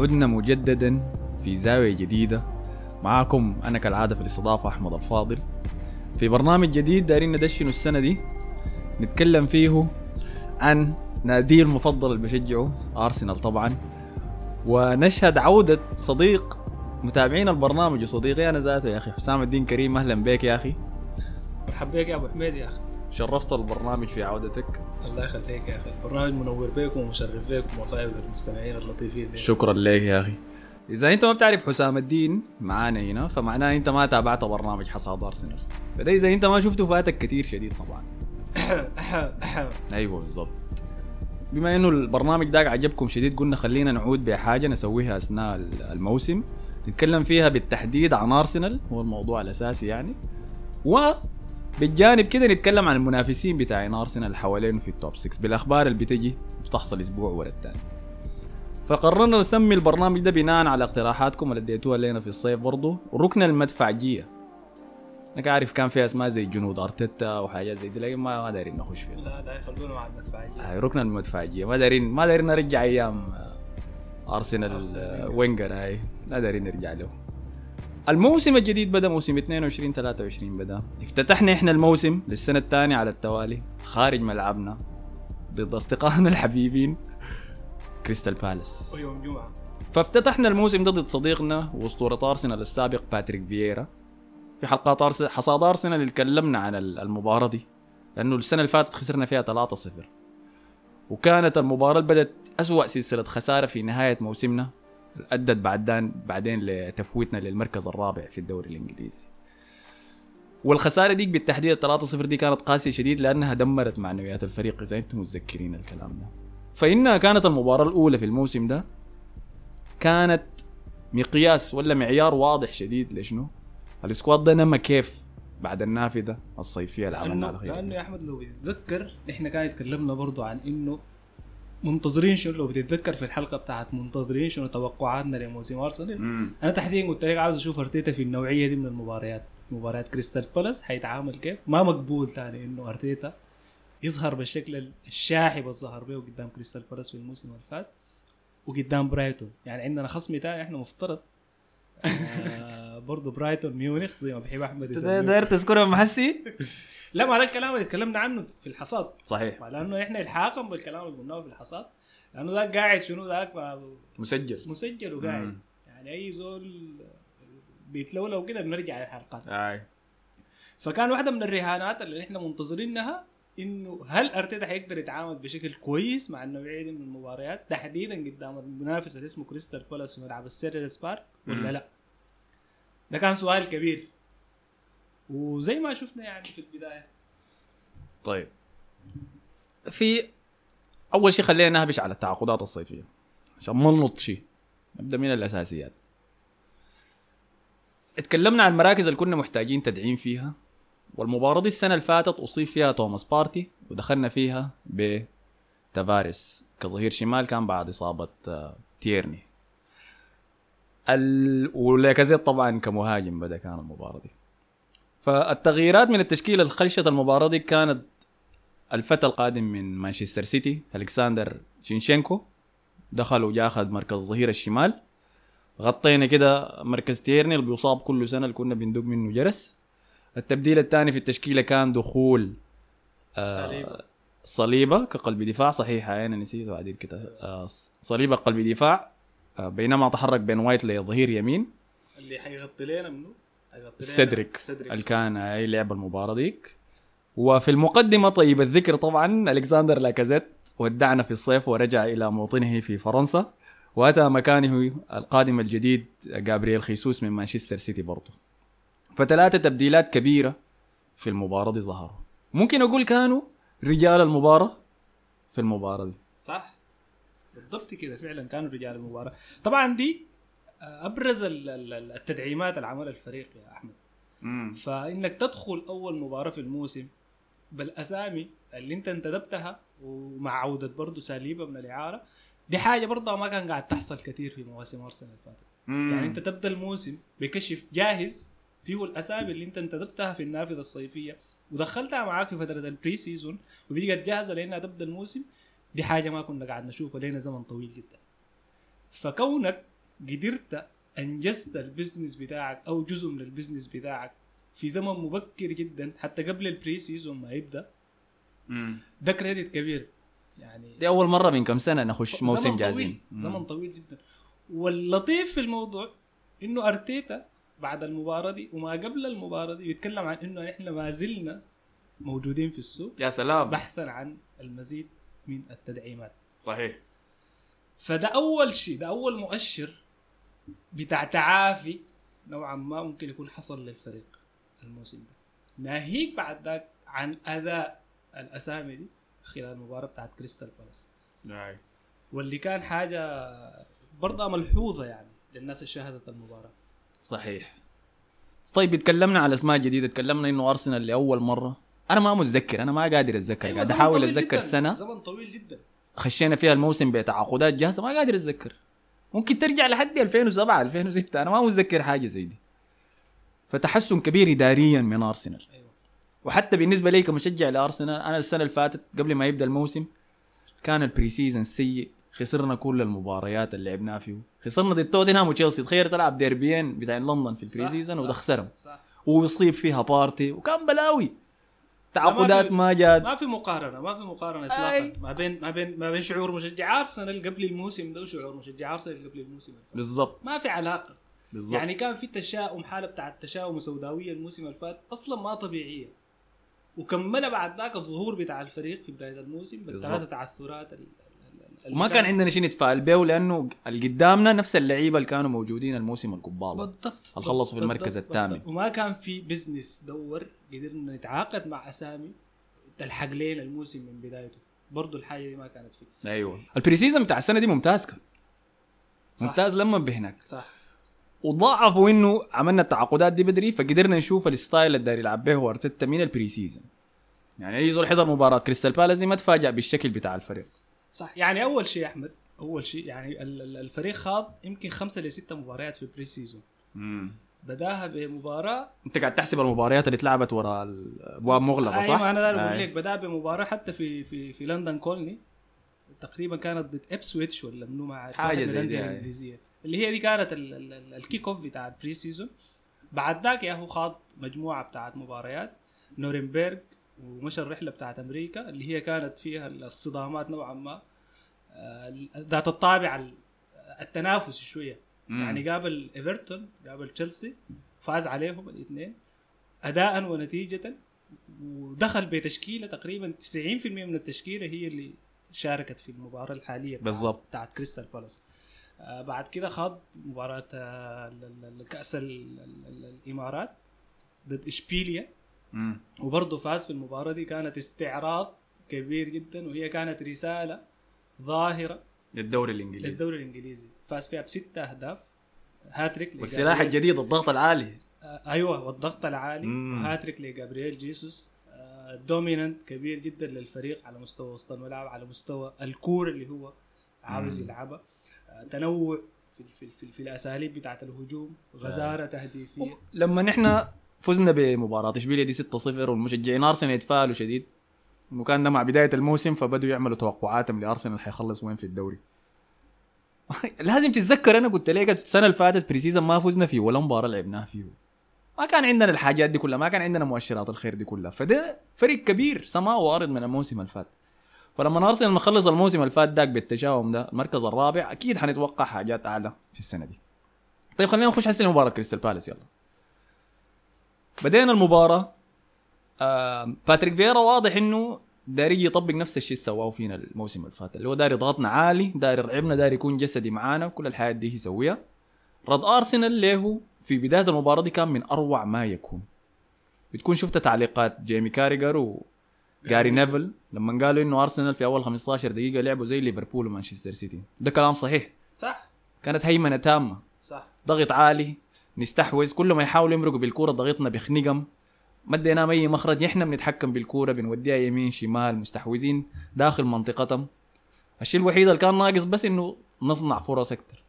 عدنا مجددا في زاوية جديدة. معاكم أنا كالعادة في الاستضافة أحمد الفاضل. في برنامج جديد دايرين ندشنه السنة دي. نتكلم فيه عن نادي المفضل اللي بشجعه أرسنال طبعا. ونشهد عودة صديق متابعين البرنامج. وصديقي أنا ذاته يا أخي حسام الدين كريم. أهلا بك يا أخي. مرحبا بك يا أبو حميد يا أخي. شرفت البرنامج في عودتك. الله يخليك يا أخي. البرنامج منور بكم ومشرف بكم والله والمستمعين اللطيفين دي. شكرا لك يا أخي. إذا أنت ما بتعرف حسام الدين معانا هنا فمعناه أنت ما تابعت برنامج حصاد أرسنال. فده إذا أنت ما شفته فاتك كثير شديد طبعا. أيوه بالضبط. بما إنه البرنامج ده عجبكم شديد قلنا خلينا نعود بحاجة نسويها أثناء الموسم. نتكلم فيها بالتحديد عن أرسنال هو الموضوع الأساسي يعني. و بالجانب كده نتكلم عن المنافسين بتاعين أرسنال حوالينه في ال top 6 بالأخبار اللي بتجي بتحصل أسبوع ورا الثاني فقررنا نسمي البرنامج ده بناء على اقتراحاتكم اللي اديتوها لنا في الصيف برضه ركن المدفعجية أنا عارف كان في أسماء زي جنود أرتيتا وحاجات زي دي لكن ما ما دايرين نخش فيها. لا لا يخلونا مع المدفعيه هاي ركن المدفعجيه ما دايرين ما دايرين نرجع أيام آه، أرسنال أرسنال آه، وينجر. هاي. لا دايرين نرجع له. الموسم الجديد بدأ موسم 22 23 بدأ. افتتحنا إحنا الموسم للسنة الثانية على التوالي خارج ملعبنا ضد أصدقائنا الحبيبين كريستال بالاس. ويوم جمعة. فافتتحنا الموسم ده ضد صديقنا وأسطورة ارسنال السابق باتريك فييرا. في حلقات ارسنال حصاد ارسنال اللي تكلمنا عن ال- المباراة دي لأنه السنة اللي فاتت خسرنا فيها 3-0 وكانت المباراة اللي بدت أسوأ سلسلة خسارة في نهاية موسمنا. أدت بعدين بعدين لتفويتنا للمركز الرابع في الدوري الإنجليزي. والخسارة ديك بالتحديد 3-0 دي كانت قاسية شديد لأنها دمرت معنويات الفريق إذا أنتم متذكرين الكلام ده. فإنها كانت المباراة الأولى في الموسم ده. كانت مقياس ولا معيار واضح شديد لشنو؟ السكواد ده نما كيف بعد النافذة الصيفية اللي عملناها لأنه يا أحمد لو بتتذكر إحنا كان يتكلمنا برضو عن إنه منتظرين شنو؟ لو بتتذكر في الحلقة بتاعت منتظرين شنو توقعاتنا لموسم أرسنال. أنا تحديدا قلت لك عاوز أشوف أرتيتا في النوعية دي من المباريات. في مباريات كريستال بالاس حيتعامل كيف؟ ما مقبول ثاني إنه أرتيتا يظهر بالشكل الشاحب اللي ظهر به قدام كريستال بالاس في الموسم اللي فات وقدام برايتون. يعني عندنا خصم ثاني إحنا مفترض. آه برضه برايتون ميونخ زي ما بحب أحمد يسميه. داير تذكرها محسي؟ لا ما هذا الكلام اللي تكلمنا عنه في الحصاد. صحيح. لأنه إحنا الحاكم بالكلام اللي قلناه في الحصاد. لأنه ذاك قاعد شنو ذاك؟ مسجل. مسجل وقاعد. مم. يعني أي زول بيتلولو كده بنرجع للحلقات. أي. فكان واحدة من الرهانات اللي إحنا منتظرينها إنه هل أرتيتا حيقدر يتعامل بشكل كويس مع النوعية دي من المباريات تحديدا قدام المنافس اللي اسمه كريستال بالاس في ملعب السيلهرست بارك مم. ولا لا؟ ده كان سؤال كبير. وزي ما شفنا يعني في البداية. طيب. في أول شيء خلينا نهبش على التعاقدات الصيفية. عشان ما ننط شيء. نبدأ من الأساسيات. اتكلمنا عن المراكز اللي كنا محتاجين تدعيم فيها. والمباراة دي السنة اللي فاتت أصيب فيها توماس بارتي ودخلنا فيها بتافاريس كظهير شمال كان بعد إصابة آه، تيرني. ال... ولاكازيت طبعا كمهاجم بدأ كان المباراة دي. فالتغييرات من التشكيلة اللي خشت المباراة دي كانت الفتى القادم من مانشستر سيتي. أوليكساندر زينشينكو دخل وأخذ مركز ظهير الشمال. غطينا كده مركز تيرني اللي بيصاب كل سنة اللي كنا بندق منه جرس. التبديل الثاني في التشكيلة كان دخول صليبة. صليبة كقلب دفاع. صحيح أنا نسيته عديل كده. آه صليبة قلب دفاع آه بينما تحرك بن وايت لظهير يمين. اللي حيغطي لنا منه لنا سيدريك اللي كان هو لعب المباراة ديك وفي المقدمة طيب الذكر طبعا ألكسندر لاكازيت ودعنا في الصيف ورجع إلى موطنه في فرنسا. وأتى مكانه القادم الجديد جابرييل خيسوس من مانشستر سيتي برضه فثلاثه تبديلات كبيرة في المباراة دي ظهروا. ممكن أقول كانوا رجال المباراة في المباراة دي. صح؟ بالضبط كده فعلا كانوا رجال المباراة. طبعا دي أبرز ال- ال- التدعيمات اللي عملها الفريق يا أحمد. فإنك تدخل أول مباراة في الموسم بالأسامي اللي أنت انتدبتها ومع عودة برضه ساليبه من الإعارة دي حاجة برضه ما كان قاعد تحصل كثير في مواسم أرسنال اللي فاتت. يعني أنت تبدأ الموسم بكشف جاهز فيه الأسامي اللي أنت انتدبتها في النافذة الصيفية ودخلتها معاك في فترة ال pre-season وبقت جاهزة لأنها تبدأ الموسم دي حاجة ما كنا قاعد نشوفها لنا زمن طويل جدا. فكونك قدرت أنجزت ال business بتاعك أو جزء من ال business بتاعك في زمن مبكر جدا حتى قبل ال pre-season ما يبدأ. ده credit كبير. يعني دي أول مرة من كم سنة نخش زمن موسم طويل جاهزين زمن طويل جدا. واللطيف في الموضوع إنه أرتيتا بعد المباراة دي وما قبل المباراة دي بيتكلم عن إنه نحن ما زلنا موجودين في السوق. يا سلام. بحثا عن المزيد من التدعيمات. صحيح. فده أول شيء ده أول مؤشر بتاع تعافي نوعا ما ممكن يكون حصل للفريق الموسم ده. ناهيك بعد ذاك عن أداء الأسامي دي خلال المباراه بتاعت كريستال بالاس. واللي كان حاجة برضه ملحوظة يعني للناس اللي شاهدت المباراة. صحيح. طيب اتكلمنا على أسماء جديدة اتكلمنا إنه أرسنال لأول مرة. أنا ما متذكر أنا ما قادر أتذكر أيوة قاعد أحاول أتذكر السنة زمن طويل جدا. خشينا فيها الموسم بتعاقدات جاهزة ما قادر أتذكر. ممكن ترجع لحد 2007 2006 أنا ما متذكر حاجة زي دي. فتحسن كبير اداريا من أرسنال. أيوه. وحتى بالنسبة لي كمشجع لأرسنال أنا السنة اللي فاتت قبل ما يبدأ الموسم كان ال pre-season سيء. خسرنا كل المباريات اللي لعبناها فيه. خسرنا ضد توتنهام وتشيلسي تخيل تلعب ديربيين بتاع لندن في ال pre-season صح، وتخسرهم. صح. ويصيب فيها بارتي وكان بلاوي. تعاقدات ما جات ما في مقارنة ما في مقارنة أي. اطلاقا ما بين ما بين ما بين شعور مشجع أرسنال قبل الموسم ده وشعور مشجع أرسنال قبل الموسم اللي فات. بالضبط ما في علاقة بالضبط يعني كان في تشاؤم حالة بتاع التشاؤم سوداويه الموسم اللي فات أصلا ما طبيعية وكملها بعد ذاك الظهور بتاع الفريق في بداية الموسم بالثلاثة. تعثرات وما كان عندنا شيء نتفائل به لأنه اللي قدامنا نفس اللعيبة اللي كانوا موجودين الموسم القبالة. بالضبط. اللي خلصوا في المركز الثامن. وما كان في business دور قدرنا نتعاقد مع أسامي تلحق لنا الموسم من بدايته. برضو الحاجة دي ما كانت فيه أيوه. ال pre-season بتاع السنة دي ممتاز كان. صح. ممتاز لما بهناك. صح. وضاعفوا إنه عملنا التعاقدات دي بدري فقدرنا نشوف ال style اللي داير يلعب به هو ارتيتا من ال pre-season يعني أي زول حضر مباراة كريستال بالاس دي ما تفاجأ بالشكل بتاع الفريق. صح. يعني أول شيء يا أحمد أول شيء يعني ال- ال- الفريق خاض يمكن خمسة لسته مباريات في ال pre-season بداها بمباراة. أنت قاعد تحسب المباريات اللي اتلعبت ورا الابواب مغلقه صح؟ أيوه أنا أقول أي. لك بدا بمباراة حتى في في في لندن كولني. تقريبا كانت ضد إبسويتش ولا منو ما عارف من زي دي،. الإنجليزية. اللي هي دي كانت ال- ال- ال- ال kick off بتاع ال pre-season بعد ذاك يا هو خاض مجموعة بتاعت مباريات. نورنبرغ ومشى الرحلة بتاعت أمريكا اللي هي كانت فيها الصدامات نوعا ما آه، ذات الطابع ال- التنافسي شوية. يعني قابل إيفرتون قابل تشيلسي فاز عليهم الاثنين اداء ونتيجة ودخل بتشكيلة تقريبا 90% من التشكيلة هي اللي شاركت في المباراة الحالية بالضبط. بتاعت كريستال بالاس آه بعد كده خاض مباراة آه كأس ال- ال- ال- الإمارات ضد إشبيليا. وبرضه فاز في المباراة دي كانت استعراض كبير جدا وهي كانت رسالة ظاهرة للدوري الإنجليزي. للدوري الإنجليزي. فاز فيها بستة أهداف. هاتريك والسلاح الجديد الضغط العالي. آه، أيوه والضغط العالي. مم. وهاتريك لجابرييل جيسوس. آه، dominant كبير جدا للفريق على مستوى وسط الملعب على مستوى الكور اللي هو عاوز. يلعبها. آه، تنوع في في في, في الأساليب بتاعت الهجوم غزارة تهديفية. لما نحن فزنا بمباراة اشبيليا دي 6-0 والمشجعين أرسنال يتفائلوا شديد. انه كان ده مع بداية الموسم فبدوا يعملوا توقعاتهم لأرسنال حيخلص وين في الدوري. لازم تتذكر أنا قلت لك السنة اللي فاتت pre-season ما فزنا فيه ولا مباراة لعبناها فيه. ما كان عندنا الحاجات دي كلها ما كان عندنا مؤشرات الخير دي كلها. فده فرق كبير سماء وأرض من الموسم اللي فات. فلما أرسنال نخلص الموسم اللي فات داك بالتشاؤم ده المركز الرابع أكيد حنتوقع حاجات أعلى في السنة دي. طيب خلينا نخش هسع مباراه كريستال بالاس يلا. بدينا المباراة آه باتريك فيرا واضح إنه داري يجي يطبق نفس الشيء اللي سواه فينا الموسم اللي فات اللي هو داري يضغطنا عالي داري يرعبنا داري يكون جسدي معانا كل الحياة دي يسويها. رد أرسنال له في بداية المباراة دي كان من أروع ما يكون. بتكون شفت تعليقات جيمي كاريجر وجاري نيفل لما قالوا إنه أرسنال في أول 15 دقيقة لعبوا زي ليفربول ومانشستر سيتي. ده كلام صحيح. صح. كانت هيمنة تامة. صح. ضغط عالي. نستحوذ. كل ما يحاولوا يمرقوا بالكورة ضغطنا بخنقهم ما اديناهم أي مخرج إحنا بنتحكم بالكورة بنوديها يمين شمال مستحوذين داخل منطقتهم. الشيء الوحيد اللي كان ناقص بس إنه نصنع فرص أكثر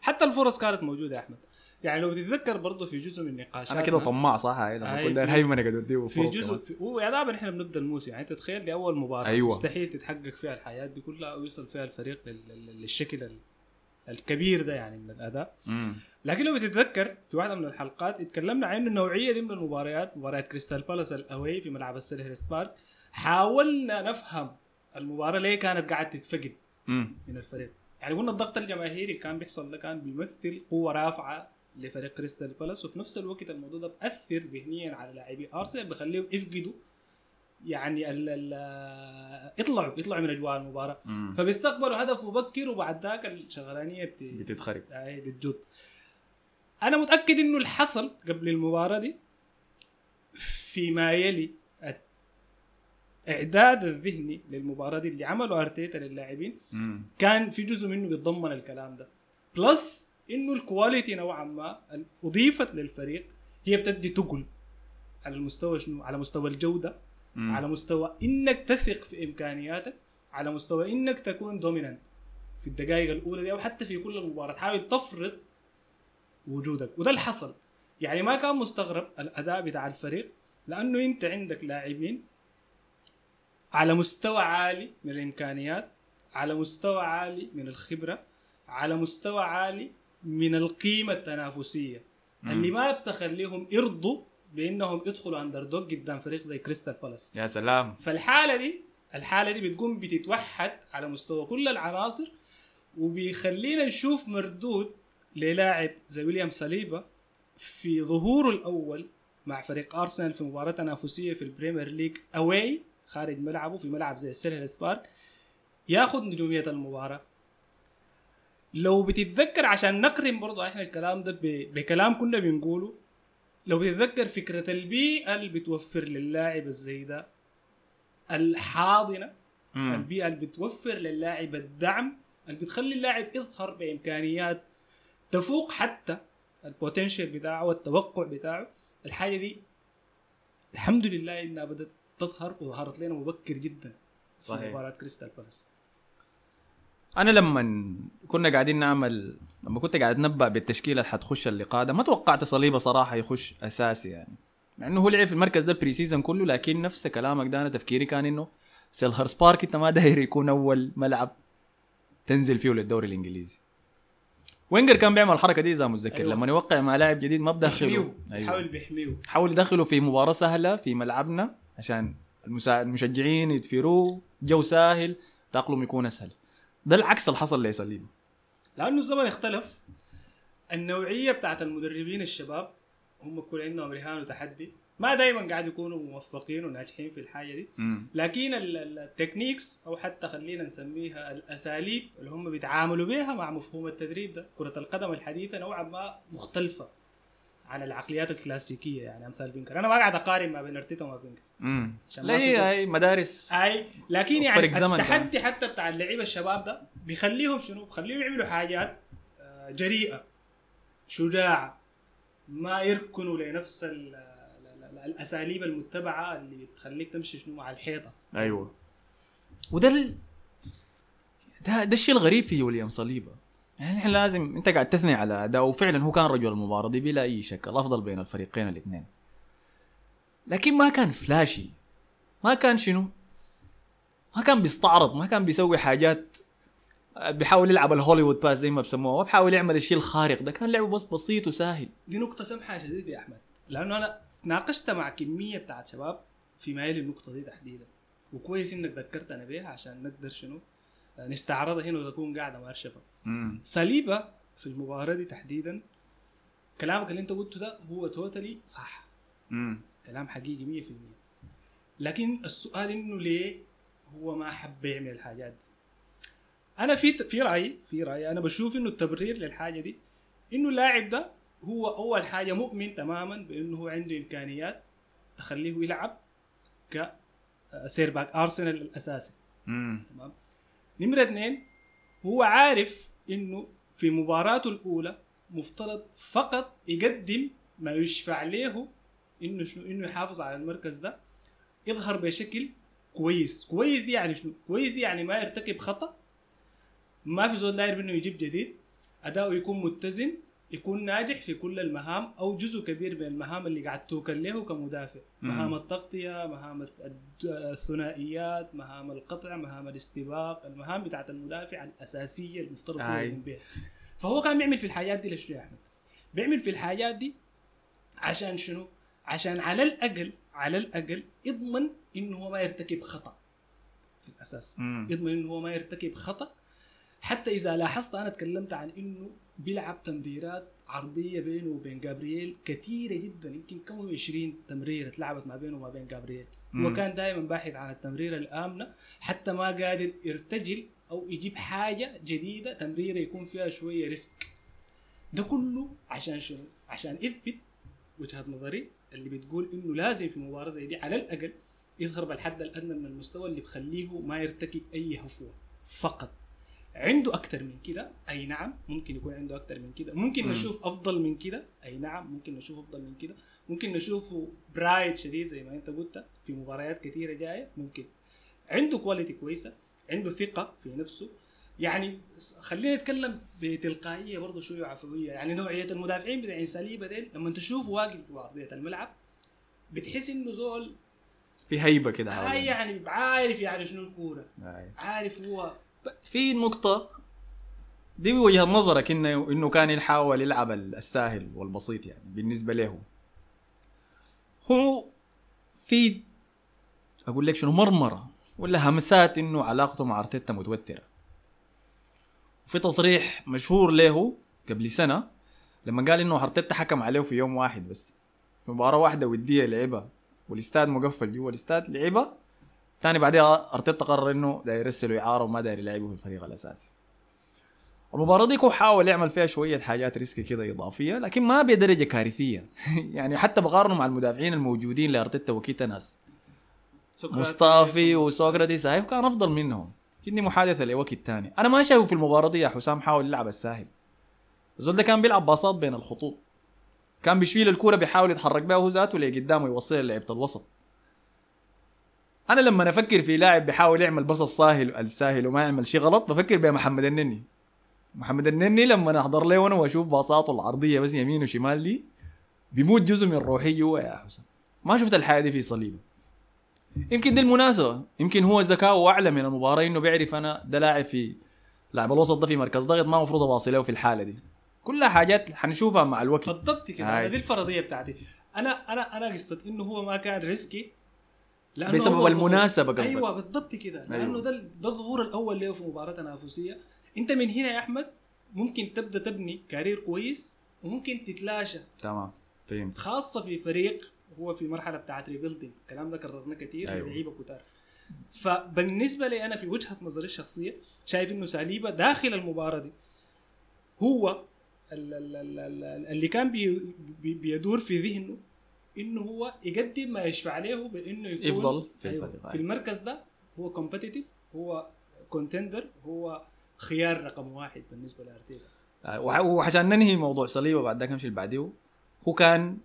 حتى الفرص كانت موجودة يا أحمد. يعني لو تتذكر برضه في جزء من نقاشاتنا أنا كده طماع صح؟ هاي لما كنت داير هيمنة قاعد في جزء. في هو دائما إحنا بنبدأ الموسم. يعني أنت تخيل دي أول مباراة. أيوة. مستحيل تتحقق فيها الحياة دي كلها ويوصل فيها الفريق لل- لل- للشكل الكبير ده يعني من الأداء مم. لكن لو تتذكر في واحدة من الحلقات اتكلمنا عن انه النوعية دي من المباريات مباريات كريستال بالاس ال away في ملعب السيلهرست بارك حاولنا نفهم المباراة ليه كانت قاعدة تتفقد مم. من الفريق يعني قلنا الضغط الجماهيري اللي كان بيحصل ده كان بيمثل قوة رافعة لفريق كريستال بالاس وفي نفس الوقت الموضوع ده بأثر ذهنيا على لاعبي ارسنال بخليهم يفقدوا يعني ال ال يطلعوا يطلعوا من أجواء المباراة. مم. فبيستقبلوا هدف مبكر وبعد ذاك الشغلانية بت... بتتخرب. اي بتجد. أنا متأكد إنه اللي حصل قبل المباراة دي فيما يلي الاعداد الذهني للمباراة دي اللي عمله أرتيتا للاعبين. كان في جزء منه بيتضمن الكلام ده. plus إنه ال quality نوعا ما أضيفت للفريق هي بتدي تقل على المستوى شنو؟ على مستوى الجودة. مم. على مستوى إنك تثق في إمكانياتك على مستوى إنك تكون dominant في الدقائق الأولى دي أو حتى في كل المباراة تحاول تفرض وجودك وده اللي حصل يعني ما كان مستغرب الأداء بتاع الفريق لأنه أنت عندك لاعبين على مستوى عالي من الإمكانيات على مستوى عالي من الخبرة على مستوى عالي من القيمة التنافسية مم. اللي ما بتخليهم يرضوا بأنهم يدخلوا underdog قدام فريق زي كريستال بالاس يا سلام. فالحالة دي الحالة دي بتقوم بتتوحد على مستوى كل العناصر وبيخلينا نشوف مردود للاعب زي ويليام صليبا في ظهوره الأول مع فريق ارسنال في مباراة تنافسية في البريمير ليج away خارج ملعبه في ملعب زي السيلهرست بارك ياخذ نجومية المباراة. لو بتتذكر عشان نقرن برضه إحنا الكلام ده بكلام كنا بنقوله لو بتتذكر فكرة البيئة اللي بتوفر للاعب الزي ده الحاضنة مم. البيئة اللي بتوفر للاعب الدعم اللي بتخلي اللاعب يظهر بإمكانيات تفوق حتى ال potential بتاعه والتوقع بتاعه الحاجة دي الحمد لله إنها بدأت تظهر وظهرت لنا مبكر جدا في صحيح. مباراة كريستال بالاس أنا لما كنا قاعدين نعمل لما كنت قاعد أتنبأ بالتشكيلة اللي حتخش اللقاء ده ما توقعت صليبة صراحة يخش أساسي يعني. مع إنه هو لعب في المركز ده ال pre-season كله لكن نفس كلامك ده أنا تفكيري كان إنه سيلهرست بارك إنت ما داير يكون أول ملعب تنزل فيه للدوري الإنجليزي. وينجر كان بيعمل الحركة دي إذا متذكر. أيوة. أيوة. لما يوقع مع لاعب جديد ما بدخله. بيحميه بيحاول بيحميه. حاول يدخله في مباراة سهلة في ملعبنا عشان المسا... المشجعين يدفروه جو سهل تأقلم يكون أسهل. ده العكس اللي حصل لصليبة. لأنه الزمن اختلف. النوعية بتاعت المدربين الشباب هم بيكون عندهم رهان وتحدي. ما دائما قاعد يكونوا موفقين وناجحين في الحاجة دي. لكن ال- ال- التكنيكس أو حتى خلينا نسميها الأساليب اللي هم بيتعاملوا بها مع مفهوم التدريب ده كرة القدم الحديثة نوعا ما مختلفة عن العقليات الكلاسيكية. يعني أمثال فينكر. أنا ما قاعد أقارن ما بين أرتيتا وما فينكر. امم لا هي مدارس. أي لكن يعني التحدي حتى بتاع اللعيبة الشباب ده بيخليهم شنو؟ بيخليهم يعملوا حاجات آه، جريئة شجاعة ما يركنوا لنفس ال- ال- ال- الأساليب المتبعة اللي بتخليك تمشي شنو؟ مع الحيطة. أيوه. وده ال... ده ده الشيء الغريب في ويليام صليبة. يعني إحنا لازم أنت قاعد تثني على اداءه وفعلا هو كان رجل المباراه دي بلا أي شك الأفضل بين الفريقين الاثنين. لكن ما كان flashy ما كان شنو؟ ما كان بيستعرض ما كان بيسوي حاجات بيحاول يلعب ال Hollywood pass زي ما بسموها وبحاول يعمل الشيء الخارق ده. كان لعبه بس بسيط وسهل دي نقطة سمحة شديد يا أحمد. لأنه أنا تناقشت مع كمية بتاعت شباب في مايل النقطة دي تحديدا. وكويس إنك ذكرتنا بيها عشان نقدر شنو؟ آه، نستعرضها هنا وتكون قاعدة مارشفه امم صليبه في المباراة دي تحديدا كلامك اللي أنت قلته ده هو توتالي صح. امم كلام حقيقي 100% لكن السؤال إنه ليه هو ما حب يعمل الحاجات دي؟ أنا في في رايي في رايي أنا بشوف إنه التبرير للحاجة دي إنه اللاعب ده هو أول حاجة مؤمن تماما بإنه هو عنده إمكانيات تخليه يلعب ك سير باك ارسنال الأساسي. تمام؟ نمرة اثنين هو عارف إنه في مباراته الأولى مفترض فقط يقدم ما يشفع له إنه شنو إنه يحافظ على المركز ده يظهر بشكل كويس. كويس دي يعني شنو؟ كويس دي يعني ما يرتكب خطأ ما في زول داير منه يجيب جديد أداؤه يكون متزن يكون ناجح في كل المهام أو جزء كبير من المهام اللي قاعد توكل له كمدافع. مهام التغطية مهام الث- الثنائيات مهام القطع مهام الاستباق المهام بتاعت المدافع الأساسية المفترض هو. يقوم بها فهو كان بيعمل في الحاجات دي لشنو يا أحمد بيعمل في الحاجات دي عشان شنو عشان على الأقل على الأقل يضمن إنه هو ما يرتكب خطأ في الأساس مم. يضمن إنه هو ما يرتكب خطأ حتى إذا لاحظت أنا تكلمت عن إنه بيلعب تمريرات عرضية بينه وبين جابرييل كثيره جدا يمكن كم هو 20 تمريرة اتلعبت ما بينه وما بين جابرييل هو. كان دائما باحث عن التمريرة الآمنة حتى ما قادر يرتجل أو يجيب حاجة جديدة تمريرة يكون فيها شوية ريسك ده كله عشان شنو؟ عشان اثبت وجهة نظري اللي بتقول إنه لازم في مباراة زي دي على الأقل يظهر بالحد الأدنى من المستوى اللي بخليه ما يرتكب أي هفوة فقط عنده أكثر من كده؟ أي نعم ممكن يكون عنده أكثر من كده. ممكن مم. نشوف أفضل من كده؟ أي نعم ممكن نشوف أفضل من كده. ممكن نشوفه bright شديد زي ما أنت قلت في مباريات كثيرة جاية. ممكن. عنده quality كويسة عنده ثقة في نفسه. يعني خلينا نتكلم بتلقائية برضه شوية وعفويه يعني نوعية المدافعين بتاعين ساليبا ديل لما تشوفه واقف في ارضيه الملعب بتحس إنه زول في هيبة كده حواليه. يعني عارف يعني شنو الكورة. أي. عارف هو في نقطة دي وجهة نظرك انه إنه كان يحاول يلعب السهل والبسيط يعني بالنسبة له. هو في أقول لك شنو مرمرة ولا همسات إنه علاقته مع أرتيتا متوترة. وفي تصريح مشهور له قبل سنة لما قال إنه أرتيتا حكم عليه في يوم واحد بس. مباراة واحدة ودية لعبها والإستاد مقفل جوا الإستاد لعبها تاني بعدها أرتيتا قرر إنه داير يرسله إعارة وما داير يلعبه في الفريق الأساسي. المباراة دي هو حاول يعمل فيها شوية حاجات risky كده إضافية لكن ما بدرجة كارثية. يعني حتى بقارنه مع المدافعين الموجودين لأرتيتا وقتها ناس مصطفي وسوكراتيس هاي كان أفضل منهم. لكن دي محادثة لوقت تاني. أنا ما شايفه في المباراة دي يا حسام حاول يلعب الساهل. الزول ده كان بيلعب باصات بين الخطوط. كان بيشيل الكرة بيحاول يتحرك بها هو ذاته لقدامه يوصلها لعيبة الوسط. أنا لما أفكر في لاعب بيحاول يعمل بس الساهل الساهل وما يعمل شيء غلط بفكر بمحمد النني. محمد النني لما أحضر له أنا وأشوف باصاته العرضية بس يمين وشمال دي بيموت جزء من روحي جوا يا حسن. ما شفت الحياة دي في صليبه. يمكن دي المناسبة. يمكن هو ذكاؤه أعلى من المباراة إنه بيعرف أنا ده لاعب في لاعب الوسط ده في مركز ضغط ما المفروض اباصي له في الحالة دي. كلها حاجات حنشوفها مع الوقت. بالضبط كده. دي الفرضية بتاعتي. أنا أنا أنا قصه إنه هو ما كان risky لأنه بسبب هو المناسبة قصدك. أيوه بالضبط كده لأنه أيوة. ده ده الظهور الأول له في مباراة تنافسية أنت من هنا يا أحمد ممكن تبدأ تبني career كويس وممكن تتلاشى تمام فهمت خاصة في فريق هو في مرحلة بتاعت rebuilding الكلام ده كررناه كثير أيوة. أيوة. لعيبة كتار فبالنسبة لي أنا في وجهة نظري الشخصية شايف إنه ساليبا داخل المباراة دي هو ال- ال- ال- ال- اللي كان بي بي بيدور في ذهنه إنه هو يقدم ما يشفع له بإنه يكون يفضل. في أيوة. في المركز ده هو competitive هو contender هو خيار رقم واحد بالنسبة لأرتيتا. آه، وعشان ننهي موضوع صليبة بعد ذاك نمشي اللي بعديه هو كان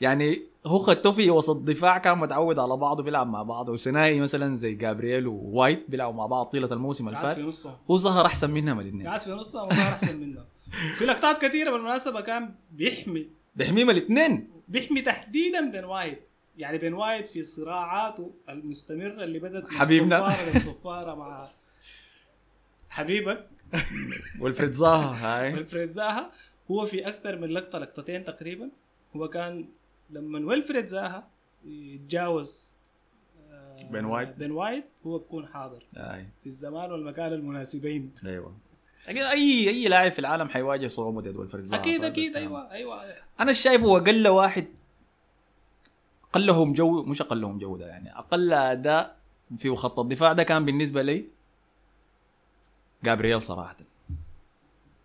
يعني هو خدته في وسط دفاع كان متعود على بعضه بيلعب مع بعض وثنائي مثلا زي جابرييل ووايت بيلعبوا مع بعض طيلة الموسم اللي فات. هو ظهر أحسن منهم الاثنين. قاعد في نصها وظهر أحسن منه في لقطات كثيره بالمناسبة كان بيحمي. بيحميهم الاثنين. بيحمي تحديدا بين وايد. يعني بين وايد في صراعاته المستمرة اللي بدأت حبيبنا. الصفارة للصفاره مع حبيبك. والفريد زاها هاي. ويلفريد زاها هو في أكثر من لقطة لقطتين تقريبا. هو كان لما ويلفريد زاها يتجاوز آه، بين وايد. بين وايد هو بيكون حاضر. هاي. في الزمان والمكان المناسبين. أيوه. أكيد اي أي لاعب في العالم حيواجه صعوبة ضد ويلفريد زاها أكيد أكيد. أيوه أيوه. أنا شايفه هو أقل واحد اقلهم جو مش أقلهم جوده يعني أقل أداء في خط الدفاع ده كان بالنسبة لي جابرييل صراحة.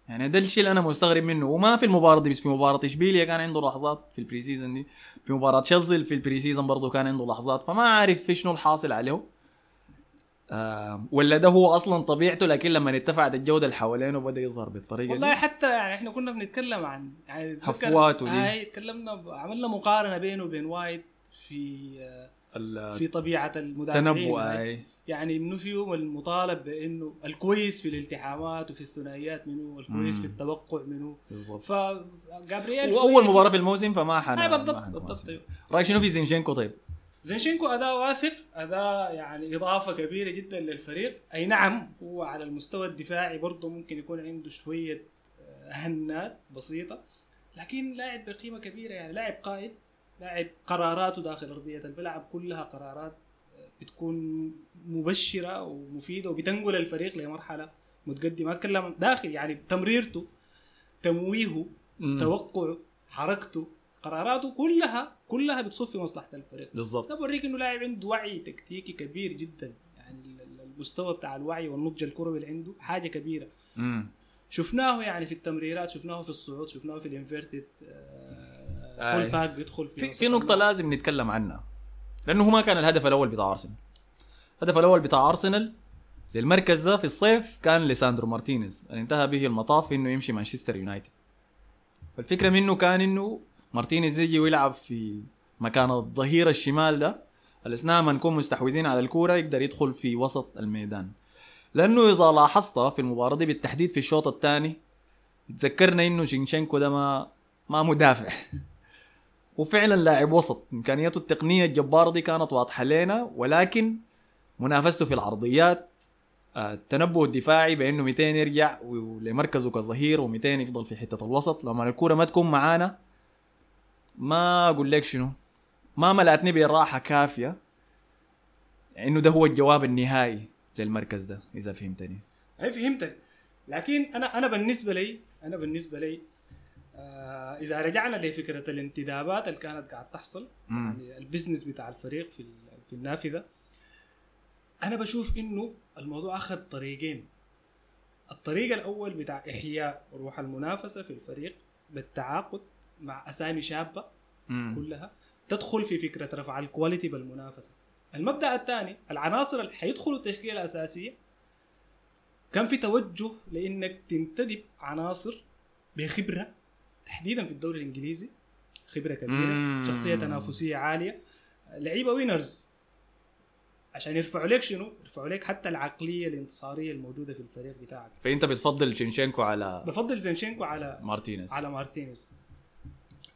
يعني ده الشيء اللي أنا مستغرب منه. وما في المباراة دي بس في مباراة إشبيليا كان عنده لحظات في ال pre-season دي. في مباراة تشيلسي في ال pre-season برضه كان عنده لحظات. فما عارف شنو الحاصل عليه. آه ولا ده هو أصلا طبيعته لكن لما ارتفعت الجودة اللي حوالينه بدأ يظهر بالطريقة والله دي حتى يعني إحنا كنا بنتكلم عن يعني هفواته دي. هاي تكلمنا عملنا مقارنة بينه وبين وايد في آه، في طبيعة المدافعين هاي. أي يعني إنه فيهم المطالب بإنه الكويس في الالتحامات وفي الثنائيات منه الكويس مم. في التوقع منه بالضبط فجابرييل واول مباراة في الموسم فما حنا بالضبط بالضبط. أيوه. رأيك شنو في زينشينكو طيب؟ زينشينكو أداء واثق؟ أداء يعني إضافة كبيرة جدا للفريق. أي نعم هو على المستوى الدفاعي برضه ممكن يكون عنده شوية آه، هنات بسيطة لكن لاعب بقيمة كبيرة. يعني لاعب قائد لاعب قراراته داخل أرضية الملعب كلها قرارات آه، بتكون مبشرة ومفيدة وبتنقل الفريق لمرحلة متقدمة. أتكلم داخل يعني تمريرته تمويهه. توقعه حركته قراراته كلها كلها بتصب في مصلحة الفريق. بالضبط. ده بوريك إنه لاعب عنده وعي تكتيكي كبير جدا. يعني ال- ال- المستوى بتاع الوعي والنضج الكروي اللي عنده حاجة كبيرة. مم. شفناه يعني في التمريرات شفناه في الصعود شفناه في الانفيرتد آي. full back بيدخل في في, نقطة الملعب. لازم نتكلم عنها. لأنه هو ما كان الهدف الأول بتاع أرسنال. الهدف الأول بتاع أرسنال للمركز ده في الصيف كان ليساندرو مارتينيز. اللي انتهى به المطاف إنه يمشي مانشستر يونايتد. الفكرة منه كان إنه مارتينيز يجي ويلعب في مكان الظهير الشمال ده. أثناء ما نكون مستحوذين على الكورة يقدر يدخل في وسط الميدان. لأنه إذا لاحظت في المباراة دي بالتحديد في الشوط الثاني تذكرنا إنه شينشينكو ده ما ما مدافع. وفعلا لاعب وسط. إمكانياته التقنية الجبارة دي كانت واضحة لنا ولكن منافسته في العرضيات آه، التنبؤ الدفاعي بأنه 200 يرجع لمركزه كظهير و200 يفضل في حتة الوسط. لما الكورة ما تكون معانا ما أقول لك شنو. ما ملأتني بالراحة كافية. إنه ده هو الجواب النهائي للمركز ده إذا فهمتني. أي فهمتك. لكن أنا أنا بالنسبة لي أنا بالنسبة لي آه إذا رجعنا لفكرة الانتدابات اللي كانت قاعد تحصل مم. يعني ال business بتاع الفريق في في النافذة أنا بشوف إنه الموضوع أخذ طريقين. الطريق الأول بتاع إحياء روح المنافسة في الفريق بالتعاقد مع أسامي شابة مم. كلها تدخل في فكرة رفع ال quality بالمنافسة المبدأ الثاني العناصر اللي حيدخلوا التشكيلة الأساسية كان في توجه لإنك تنتدب عناصر بخبرة تحديدا في الدوري الإنجليزي خبرة كبيرة مم. شخصية تنافسية عالية لعيبة winners عشان يرفعوا لك شنو؟ يرفعوا لك حتى العقلية الانتصارية الموجودة في الفريق بتاعك فأنت بتفضل زينشينكو على بفضل زينشينكو على مارتينيز على مارتينيز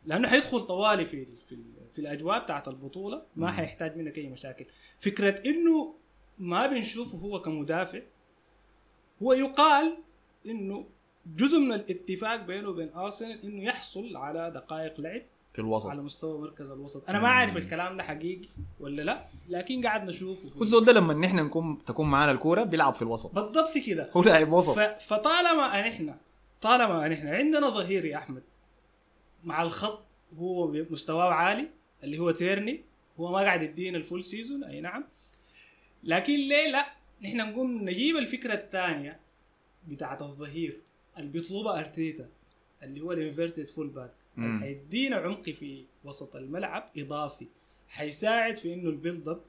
لأنه حيدخل طوالي في في في الأجواء بتاعت البطولة ما. حيحتاج منك أي مشاكل. فكرة إنه ما بنشوفه هو كمدافع هو يقال إنه جزء من الاتفاق بينه وبين أرسنال إنه يحصل على دقائق لعب في الوسط. على مستوى مركز الوسط. أنا ما عارف الكلام ده حقيقي ولا لا لكن قاعد نشوفه والزول ده لما نحن نكون تكون معانا الكورة بيلعب في الوسط. بالضبط كده. هو لاعب وسط. ف... فطالما نحن طالما نحن عندنا ظهير يا أحمد مع الخط هو مستواه عالي اللي هو تيرني. هو ما قاعد يدينا ال full season أي نعم. لكن ليه لا؟ نحن نقوم نجيب الفكرة الثانية بتاعت الظهير اللي بيطلبها أرتيتا اللي هو ال inverted full back حيدينا عمق في وسط الملعب إضافي. حيساعد في إنه ال build up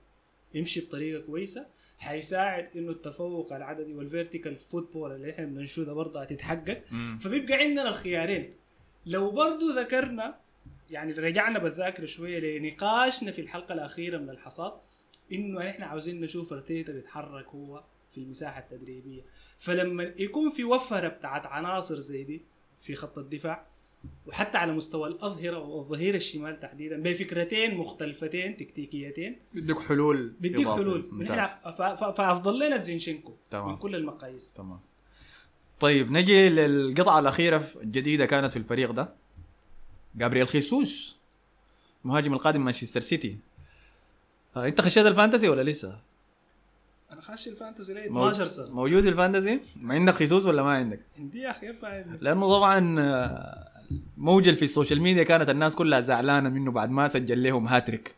يمشي بطريقة كويسة. حيساعد إنه التفوق العددي وال vertical football اللي إحنا بننشوده برضه هتتحقق. فبيبقى عندنا الخيارين. لو برضو ذكرنا يعني رجعنا بالذاكرة شوية لنقاشنا في الحلقة الأخيرة من الحصاد إنه نحن عاوزين نشوف أرتيتا بيتحرك هو في المساحة التدريبية. فلما يكون في وفرة بتاعت عناصر زي دي في خط الدفاع وحتى على مستوى الأظهرة والظهير الشمال تحديدا بفكرتين مختلفتين تكتيكيتين. بدك حلول إضافية. حلول. فأفضل لنا زينشينكو. من كل المقاييس. تمام. طيب نجي للقطعة الأخيرة الجديدة كانت في الفريق ده جابرييل خيسوس مهاجم القادم مانشستر سيتي آه، انت خشيت الفانتسي ولا لسه؟ أنا خاشي الفانتسي لي مو- 12 سنة موجود الفانتسي؟ ما عندك خيسوس ولا ما عندك؟ عندي يا أخي يبقى عندي لأنه طبعا آه، موجل في السوشيال ميديا كانت الناس كلها زعلانة منه بعد ما سجل لهم هاتريك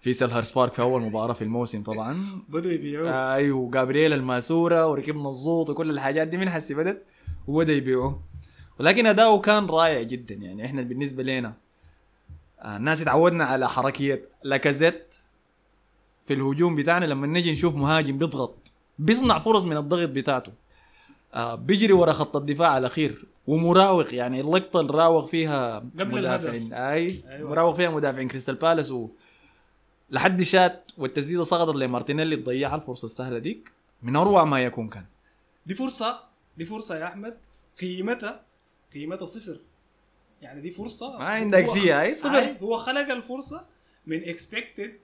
في سيلهرس بارك في أول مباراة في الموسم طبعا. بدوا يبيعوه أيوه جابرييل الماسورة وركبنا الزوط وكل الحاجات دي من حسي بدت وبدا يبيعوه. ولكن أداؤه كان رائع جدا يعني. إحنا بالنسبة لنا آه، الناس اتعودنا على حركية لاكازيت في الهجوم بتاعنا. لما نجي نشوف مهاجم بيضغط بيصنع فرص من الضغط بتاعته. آه بيجري ورا خط الدفاع الأخير ومراوغ يعني. اللقطة اللي راوغ فيها قبل مدافعين. الهدف. أي أيوة. مراوغ فيها مدافعين. كريستال بالاس و لحد شات والتسديدة سقطت لمارتينيلي تضيعها الفرصة السهلة ديك؟ من أروع ما يكون كان. دي فرصة دي فرصة يا أحمد. قيمتها قيمتها صفر. يعني دي فرصة. ما عندك هو- شيء هاي صفر. هو خلق الفرصة من expected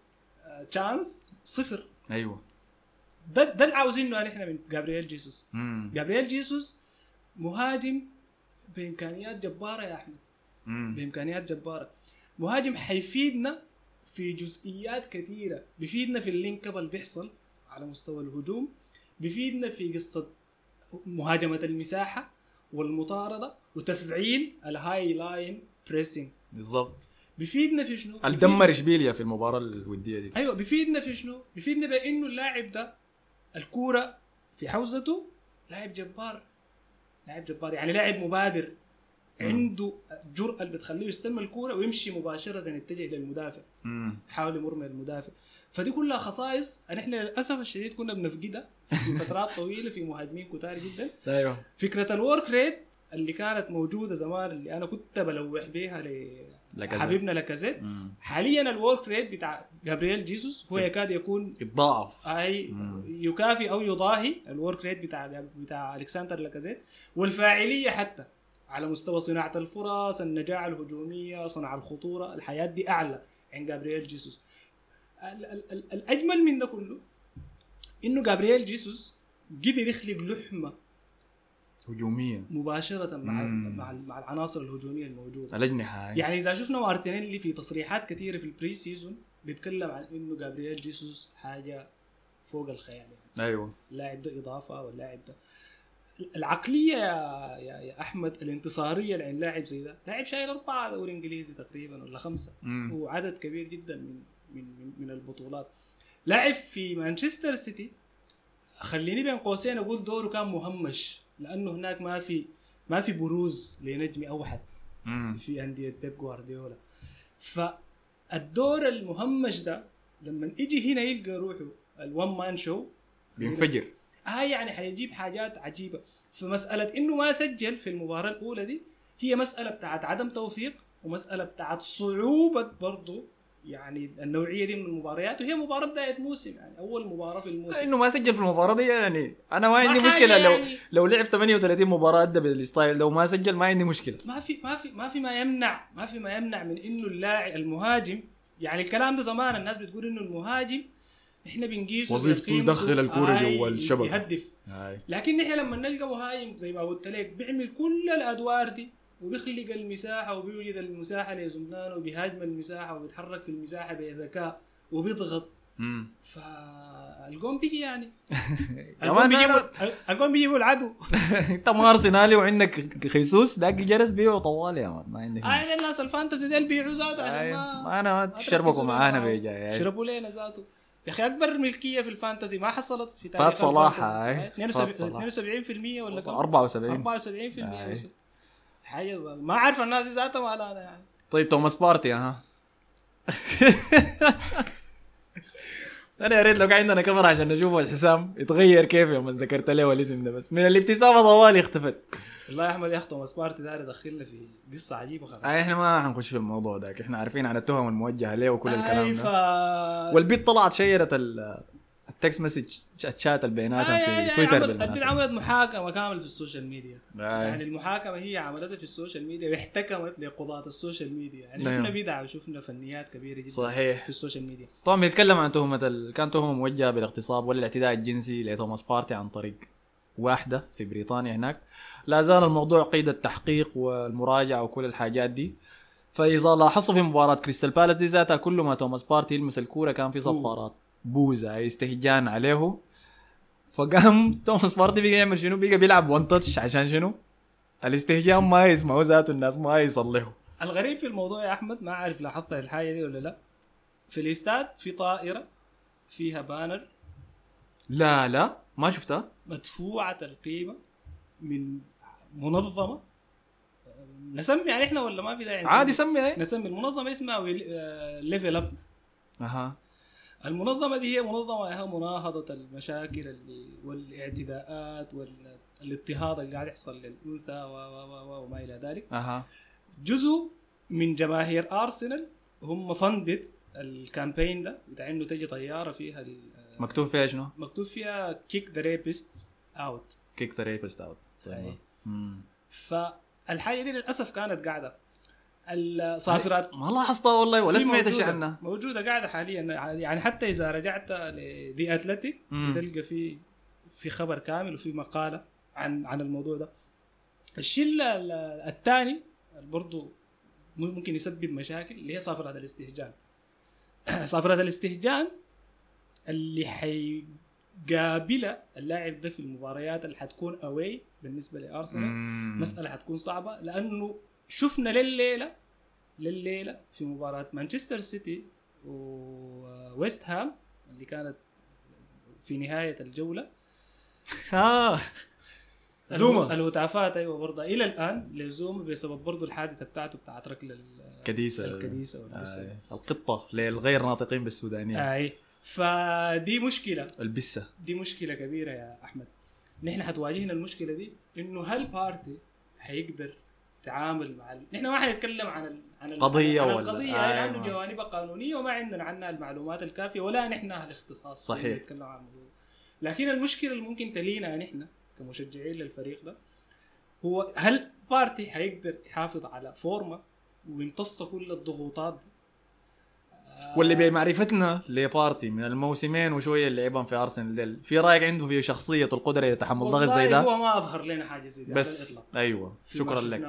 chance صفر. أيوه. ده ده اللي عاوزينه نحن من جابرييل جيسوس. مم. جابرييل جيسوس مهاجم بإمكانيات جبارة يا أحمد. مم. بإمكانيات جبارة. مهاجم حيفيدنا في جزئيات كثيرة بيفيدنا في ال link up اللي بيحصل على مستوى الهجوم بيفيدنا في قصة مهاجمة المساحة والمطاردة وتفعيل ال high line pressing بالضبط بيفيدنا في شنو؟ اللي دمر اشبيليا في المباراة الودية دي أيوه بيفيدنا في شنو؟ بيفيدنا بإنه اللاعب ده الكورة في حوزته لاعب جبار لاعب جبار يعني لاعب مبادر عنده الجرأة اللي بتخليه يستلم الكورة ويمشي مباشرة يتجه للمدافع. يحاول يمر المدافع. فدي كلها خصائص نحن للأسف الشديد كنا بنفقدها في فترات طويلة في مهاجمين كتار جدا. أيوه. فكرة ال work rate اللي كانت موجودة زمان اللي أنا كنت بلوح بيها لاكازيت مم. حاليا ال work rate بتاع جابرييل جيسوس هو يكاد يكون يتضاعف. أي مم. يكافي أو يضاهي ال work rate بتاع بتاع ألكسندر لاكازيت والفاعلية حتى. على مستوى صناعة الفرص النجاعه الهجومية صنع الخطورة الحياة دي أعلى عند جابرييل جيسوس. ال- ال- ال- الأجمل من ده كله إنه جابرييل جيسوس قدر يخلق لحمة هجومية. مباشرة مع مم. مع مع العناصر الهجومية الموجودة. الاجنحه يعني إذا شفنا مارتينيلي في تصريحات كثيره في ال pre-season بيتكلم عن إنه جابرييل جيسوس حاجة فوق الخيال يعني. أيوه. اللاعب ده إضافة واللاعب ده العقلية يا يا, يا أحمد الانتصارية اللي عند لاعب زي ده. لاعب شايل أربعة دوري إنجليزي تقريبا ولا خمسة. مم. وعدد كبير جدا من من من, من البطولات. لاعب في مانشستر سيتي. خليني بين قوسين أقول دوره كان مهمش لأنه هناك ما في ما في بروز لنجم اوحد مم. في أندية بيب جوارديولا. فالدور المهمش ده لما يجي هنا يلقى روحه ال one man show بينفجر. آه يعني حيجيب حاجات عجيبة. فمساله إنه ما سجل في المباراة الأولى دي هي مسألة بتاعت عدم توفيق ومسألة بتاعت صعوبة برضه يعني النوعية دي من المباريات وهي مباراة بداية موسم يعني أول مباراة في الموسم. إنه ما سجل في المباراة دي يعني أنا ما عندي مشكلة. لو يعني. لو لعب 38 مباراة أدى بال style ده وما سجل ما عندي مشكلة. ما في ما في ما في ما يمنع ما في ما يمنع من إنه اللاعب المهاجم يعني الكلام ده زمان الناس بتقول إنه المهاجم إحنا بنقيسه وظيفته يدخل الكرة آي جوا الشبكة. يهدف هاي لكن نحن لما نلقى مهاجم زي ما قلت لك بيعمل كل الأدوار دي وبيخلق المساحة وبيوجد المساحة لزملانه وبيهاجم المساحة وبيتحرك في المساحة بذكاء وبيضغط. فالجون بيجي يعني الجون بيجيبوا الجون بيجيبوا العدو انت ما ارسنالي وعندك خيسوس داك جرس بيعه طوال يا مان ما عندك هاي الناس ال fantasy ديل بيعوا ذاته عشان ما أنا تشربكوا معانا. بيجا يعني. شربوا لنا ذاته يا أخي أكبر ملكية في ال fantasy ما حصلت في فات تاريخ صلاح ال fantasy. هاي. هاي. فات صلاح. 72% ولا كم 74 74% هاي. بس حاجة ما عارف الناس ذاتها ولا أنا يعني طيب توماس بارتي ها أنا يا ريت لو كان عندنا كاميرا عشان نشوف الحسام يتغير كيف يوم ذكرت له الاسم ده بس. من الابتسامة طوالي اختفت. والله يا أحمد يا أخي توماس بارتي داير يدخلنا في قصة عجيبة خلاص. آه إحنا ما حنخش في الموضوع ده. إحنا عارفين عن التهم الموجهة له وكل الكلام أي ده. ف... والبت طلعت شيرت ال- ال text message بيناتهم آي- آي- في آي تويتر بالمناسبة. عملت محاكمة كاملة في ال social media. آي. يعني المحاكمة هي عملتها في ال social media واحتكمت لقضاة ال social media. يعني نعم. شفنا بدع وشفنا فنيات كبيرة جدا صحيح. في ال social media. طبعا بيتكلم عن تهمة ال... كان تهمة موجهة بالاغتصاب والاعتداء الجنسي لتوماس بارتي عن طريق واحدة في بريطانيا هناك. لا زال الموضوع قيد التحقيق والمراجعة وكل الحاجات دي. فإذا لاحظتوا في مباراة كريستال بالاس دي ذاتها كل ما توماس بارتي يلمس الكورة كان في صفارات. boos استهجان عليه. فقام توماس بارتي بقى يعمل شنو؟ بقى بيلعب one touch عشان شنو؟ الاستهجان ما يسمعوا ذاته الناس ما يصلحوا الغريب في الموضوع يا أحمد ما عارف لاحظت الحاجة دي ولا لا. في الاستاد في طائرة فيها banner. لا لا ما شفتها. مدفوعة القيمه من منظمة. نسمي يعني إحنا ولا ما في داعي نسمي؟ عادي سمي. هي نسمي المنظمة اسمها Level Up أها. المنظمة دي هي منظمة لها مناهضة المشاكل اللي والاعتداءات والاضطهاد اللي قاعد يحصل للأنثى و و و وما إلى ذلك. أها. جزء من جماهير ارسنال هم فندت ال campaign ده. بتاع انه تجي طيارة فيها مكتوب فيها شنو؟ مكتوب فيها kick the rapist out كيك ذا ريبست اوت. فالحاجة دي للأسف كانت قاعدة الصافرات. ما لاحظتها والله ولا سمعت شيء عنها موجودة قاعدة حاليا. يعني حتى إذا رجعت ل The Athletic. بتلقى في في خبر كامل وفي مقالة عن عن الموضوع ده. الشيء الثاني برضه ممكن يسبب مشاكل اللي هي صافرات الاستهجان. صافرات الاستهجان اللي حيقابلها اللاعب ده في المباريات اللي حتكون اوي بالنسبة لأرسنال. مسألة حتكون صعبة لأنه شفنا لليلة لليلة في مباراة مانشستر سيتي وويست هام اللي كانت في نهاية الجولة آه. زوما. الهتافات أيوه برضه إلى الآن لزوما بسبب برضه الحادثة بتاعته بتاعت ركل ال- كديسة الكديسة والبسة. آه. القطة للغير ناطقين بالسودانية أي فدي مشكلة البسة دي مشكلة كبيرة يا أحمد نحن حتواجهنا المشكلة دي إنه هل بارتي حيقدر يتعامل مع ال... نحن ما حنتكلم عن ال... عن ال... قضية عن ولا- القضية آه، لأنه جوانبها قانونية وما عندنا عنها المعلومات الكافية ولا نحن أهل اختصاص صحيح. نتكلم عن الموضوع لكن المشكلة اللي ممكن تلينا نحن كمشجعين للفريق ده هو هل بارتي حيقدر يحافظ على فورمة ويمتص كل الضغوطات دي آه، واللي بمعرفتنا لبارتي من الموسمين وشوية اللي لعبهم في أرسنال ديل في رأيك عنده في شخصية القدرة لتحمل ضغط زي ده هو ما أظهر لنا حاجة زي على بس الاطلاق أيوه شكرا لك.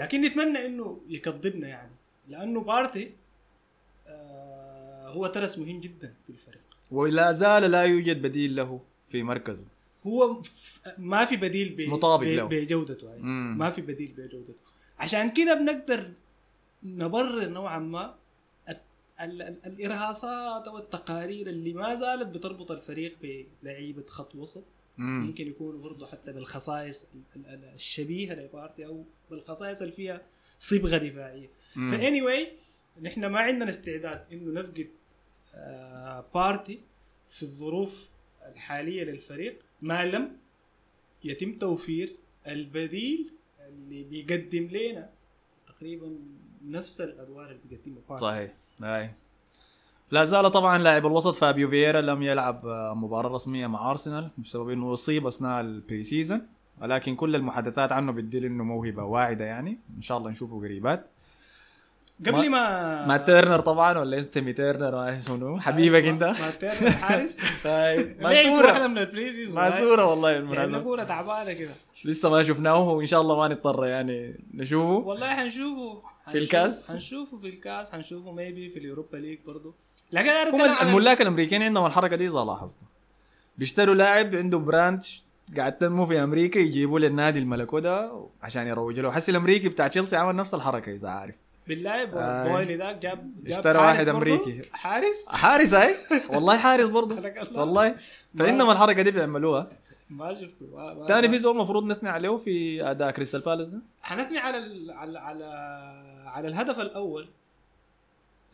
لكن نتمنى إنه يكذبنا يعني لأنه بارتي آه هو ترس مهم جدا في الفريق ولا زال لا يوجد بديل له في مركزه هو ما في بديل ب- مطابق ب- له. بجودته. مم. ما في بديل بجودته عشان كده بنقدر نبرر نوعا ما ال- ال- ال- الإرهاصات أو التقارير اللي ما زالت بتربط الفريق بلعيبة خط وسط مم. ممكن يكونوا برضه حتى بالخصائص ال- ال- الشبيهة لبارتي أو بالخصائص اللي فيها صبغه دفاعية. ف anyway نحن ما عندنا استعداد إنه نفقد آه بارتي في الظروف الحالية للفريق ما لم يتم توفير البديل اللي بيقدم لنا تقريبا نفس الأدوار اللي بيقدمها بارتي صحيح لا زال طبعا لاعب الوسط فابيو فييرا لم يلعب آه، مباراة رسمية مع أرسنال بسبب إنه أصيب أثناء ال pre-season ولكن كل المحادثات عنه بتدل إنه موهبة واعدة يعني. إن شاء الله نشوفه قريبات. قبل ما مع تيرنر طبعا ولا انتمي تيرنر؟ ولا اسمه حبيبك أنت. ما تيرنر الحارس طيب معصورة واحدة من البريزيز معصورة والله يعني المناسبة كوره تعبانة كده. لسه ما شفناه وإن شاء الله ما نضطر يعني نشوفه. والله حنشوفه. في الكاس؟ حنشوفه في الكاس حنشوفه ميبي في اليوروبا ليج برضه لكن هم الملاك الأمريكيين عندهم الحركة دي إذا لاحظت. بيشتروا لاعب عنده brand قاعد تنمو في أمريكا يجيبوا للنادي الملكو ده عشان يروجوا له. حس الأمريكي بتاع تشيلسي عمل نفس الحركة إذا عارف. بالله آه. بويلي ذاك جاب جاب اشترى حارس واحد برضه. أمريكي. حارس؟ حارس هاي والله حارس برضه. والله. فانما الحركة دي بيعملوها. ما شفته. ما ما ثاني ما- في زول المفروض نثني عليه في أداء كريستال بالاس ده. حنثني على ال... على على على الهدف الأول.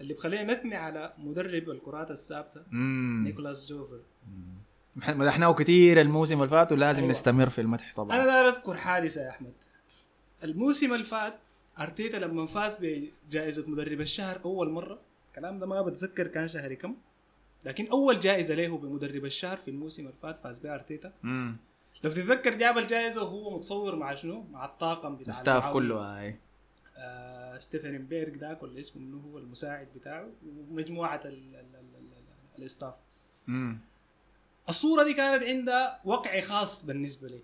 اللي بخلينا نثني على مدرب الكرات الثابتة نيكولاس جوفر مدحناه كثير الموسم اللي فات ولازم أيوة. نستمر في المدح أنا طبعا داير أذكر حادثة يا أحمد. الموسم اللي فات أرتيتا لما فاز بجائزة مدرب الشهر أول مرة الكلام ده ما بتذكر كان شهر كم لكن أول جائزة له بمدرب الشهر في الموسم اللي فات فاز بها أرتيتا. لو تتذكر جاب الجائزة وهو متصور مع شنو؟ مع الطاقم بتاع ال staff. كله هاي آه ستيفن بيرج داك ولا اسمه منه هو المساعد بتاعه ومجموعة ال ال ال ال ال ال staff الصورة دي كانت عندها وقع خاص بالنسبة لي.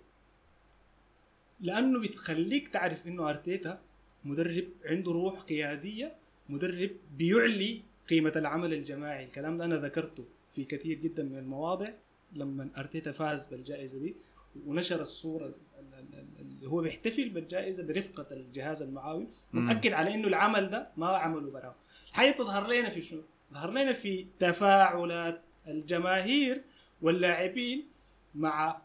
لأنه بتخليك تعرف إنه أرتيتا مدرب عنده روح قيادية مدرب بيعلي قيمة العمل الجماعي. الكلام ده أنا ذكرته في كثير جدا من المواضع لما أرتيتا فاز بالجائزة دي ونشر الصورة هو بيحتفل بالجائزة برفقة الجهاز المعاون مم. مؤكد على إنه العمل ده ما عمله براه الحاجة تظهر لنا في شنو؟ تظهر لنا في تفاعلات الجماهير واللاعبين مع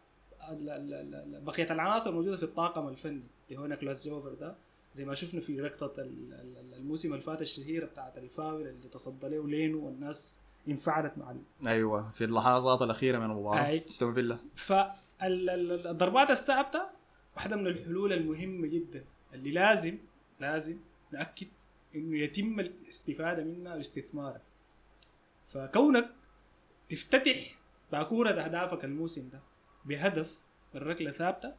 بقية العناصر الموجودة في الطاقم الفني اللي هو نيكلاس جوفر ده زي ما شفنا في لقطة ال- ال- الموسم اللي فات الشهيره بتاعت الفاول اللي تصدى له لينو والناس انفعلت مع أيوه في اللحظات الأخيرة من المباراة. استون فيلا فالضربات الثابتة واحدة من الحلول المهمة جدا اللي لازم لازم نأكد إنه يتم الاستفادة منها واستثمارها فكونك تفتتح باكورة أهدافك الموسم ده بهدف من ركلة ثابتة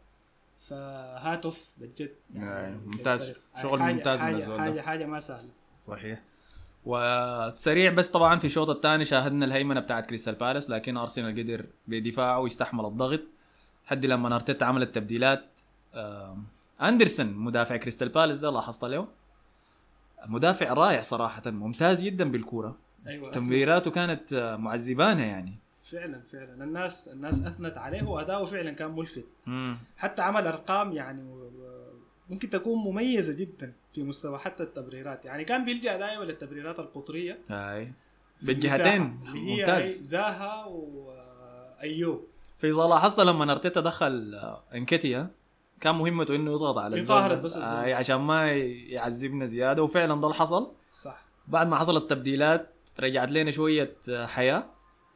فهاتف بجد يعني ممتاز. للفريق. شغل حاجة ممتاز حاجة الزول ده. حاجة, حاجة ما سهلة صحيح وسريع بس طبعا في الشوط الثاني شاهدنا الهيمنة بتاعت كريستال بالاس لكن ارسنال قدر بدفاعه يستحمل الضغط لحد لما ارتيتا عمل التبديلات أندرسون مدافع كريستال بالاس ده لاحظت له مدافع رائع صراحة ممتاز جدا بالكوره أيوه تمريراته كانت آه، معذبانة يعني. فعلا فعلا. الناس الناس أثنت عليه وأداؤه فعلا كان ملفت. مم. حتى عمل أرقام يعني ممكن تكون مميزة جدا في مستوى حتى التمريرات يعني كان بيلجأ دائما للتمريرات القطرية. في بالجهتين اللي هي ممتاز. زاها وأيو فإذا لاحظت لما أرتيتا دخل آه، إنكيتيا كان مهمته إنه يضغط على الزول يطهر ده. بس الزول. آه عشان ما يعذبنا زيادة وفعلا ده اللي حصل. صح. بعد ما حصلت التبديلات رجعت لنا شوية آه، حياة.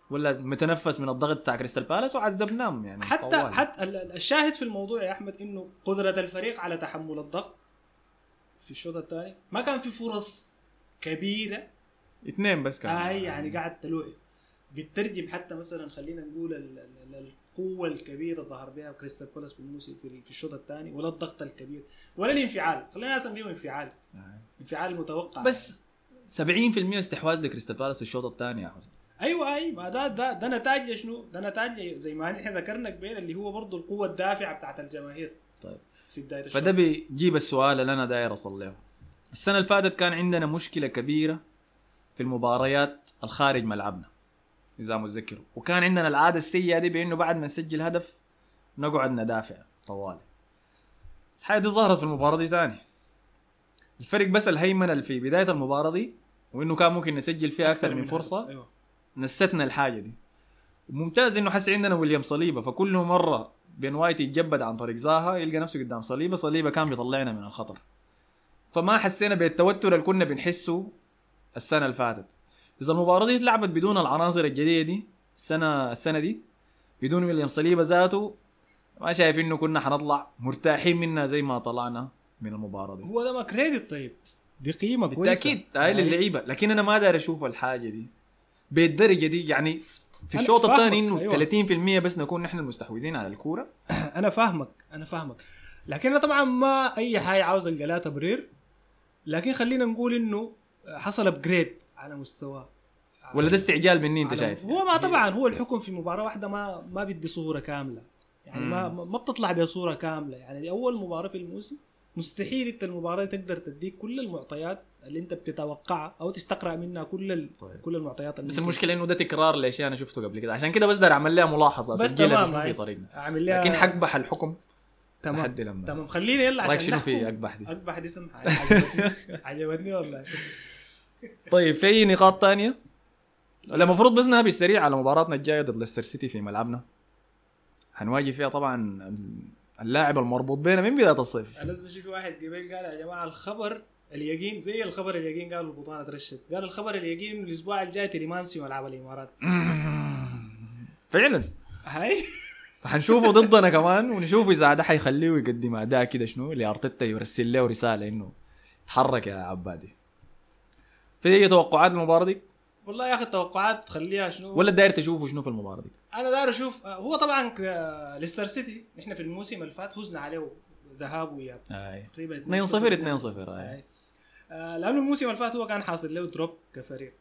ولا متنفس من الضغط بتاع كريستال بالاس وعذبناهم يعني حتى طوال. حتى ال- ال- الشاهد في الموضوع يا أحمد إنه قدرة الفريق على تحمل الضغط. في الشوط الثاني ما كان في فرص كبيرة. اثنين بس كان. هاي يعني قاعد تلوح. بتترجم حتى مثلا خلينا نقول القوة الكبيرة ظهر بها كريستال بالاس في الموسم في في الشوط الثاني ولا الضغط الكبير ولا الانفعال. خلينا نسميه انفعال. آه. انفعال متوقع. بس 70% استحواذ لكريستال بالاس في الشوط الثاني يا حسن. أيوه أي ما ده ده ده نتاج لشنو؟ ده نتاج زي ما إحنا ذكرنا قبل اللي هو برضه القوة الدافعة بتاعت الجماهير. طيب. في بداية الشوط. فده بيجيب السؤال اللي أنا داير اصل له السنة اللي فاتت كان عندنا مشكلة كبيرة في المباريات الخارج ملعبنا. اذا متذكروا وكان عندنا العادة السيئة دي بإنه بعد ما نسجل هدف نقعد ندافع طوالي. الحاجة دي ظهرت في المباراة دي تاني. الفرق بس الهيمنة اللي في بداية المباراة دي وإنه كان ممكن نسجل فيها أكثر من. فرصة أيوه. نستنا الحاجة دي. ممتاز إنه حس عندنا ويليام صليبة. فكل مرة بين وايت يتجبد عن طريق زاها يلقى نفسه قدام صليبة صليبة كان بيطلعنا من الخطر. فما حسينا بالتوتر اللي كنا بنحسه السنة اللي فاتت. إذا المباراة دي اتلعبت بدون العناصر الجديدة دي السنة السنة دي بدون ويليام صليبة ذاته ما شايف إنه كنا حنطلع مرتاحين منها زي ما طلعنا من المباراة دي. هو ده ما كريدت طيب. دي قيمة كويسة. بالتأكيد هاي للعيبة. لكن أنا ما داير أشوف الحاجة دي. بالدرجة دي يعني في الشوط الثاني إنه أيوة. 30% بس نكون نحن المستحوذين على الكورة. أنا فاهمك. أنا فاهمك. لكن أنا طبعا ما أي حاجة عاوز القى لها تبرير لكن خلينا نقول إنه حصل ابجريد على مستوى ولا ده استعجال مني انت شايف؟ هو ما طبعا هو الحكم في مباراة واحدة ما ما بيدي صورة كاملة. يعني ما مم. ما بتطلع بصوره كاملة. يعني دي أول مباراة في الموسم. مستحيل أنت المباراة تقدر تديك كل المعطيات اللي أنت بتتوقعها أو تستقرأ منها كل ال... طيب. كل المعطيات اللي بس. المشكلة إنه ده تكرار لشيء أنا شفته قبل كده. عشان كده بس داير أعمل لها ملاحظة. بس تمام في. طريقنا أعمل لها لكن حقبح الحكم تمام. لحد لما. تمام. خليني يلا عشان شنو في. اقبح دي؟ اقبح دي سمحة. عجبتني. والله. طيب في اي نقاط تانية؟ المفروض بس نهبي السريع على مباراتنا الجاية ضد ليستر سيتي في ملعبنا. هنواجه فيها طبعا اللاعب المربوط بينا من بداية الصيف. أنا لسه شفت واحد قبل قال يا جماعة الخبر اليقين زي الخبر اليقين قالوا البطانه ترشت قال الخبر اليقين الأسبوع الجاي تيليمانس في ملعب الإمارات. فعلا. هاي؟ فحنشوفه ضدنا كمان ونشوف إذا ده حيخليه يقدم أداء كده شنو لارتيتا يرسل له رسالة إنه تحرك يا عبادي. في أي توقعات المباراة دي؟ والله يا أخي التوقعات تخليها شنو؟ ولا داير تشوفه شنو في المباراة دي؟ أنا داير أشوف آه، هو طبعا ليستر سيتي نحن في الموسم اللي فات فزنا عليه ذهاب وإياب. أي. تقريبا 2-0 2-0 آه. أي. آه، لأنه الموسم اللي فات هو كان حاصل له drop كفريق.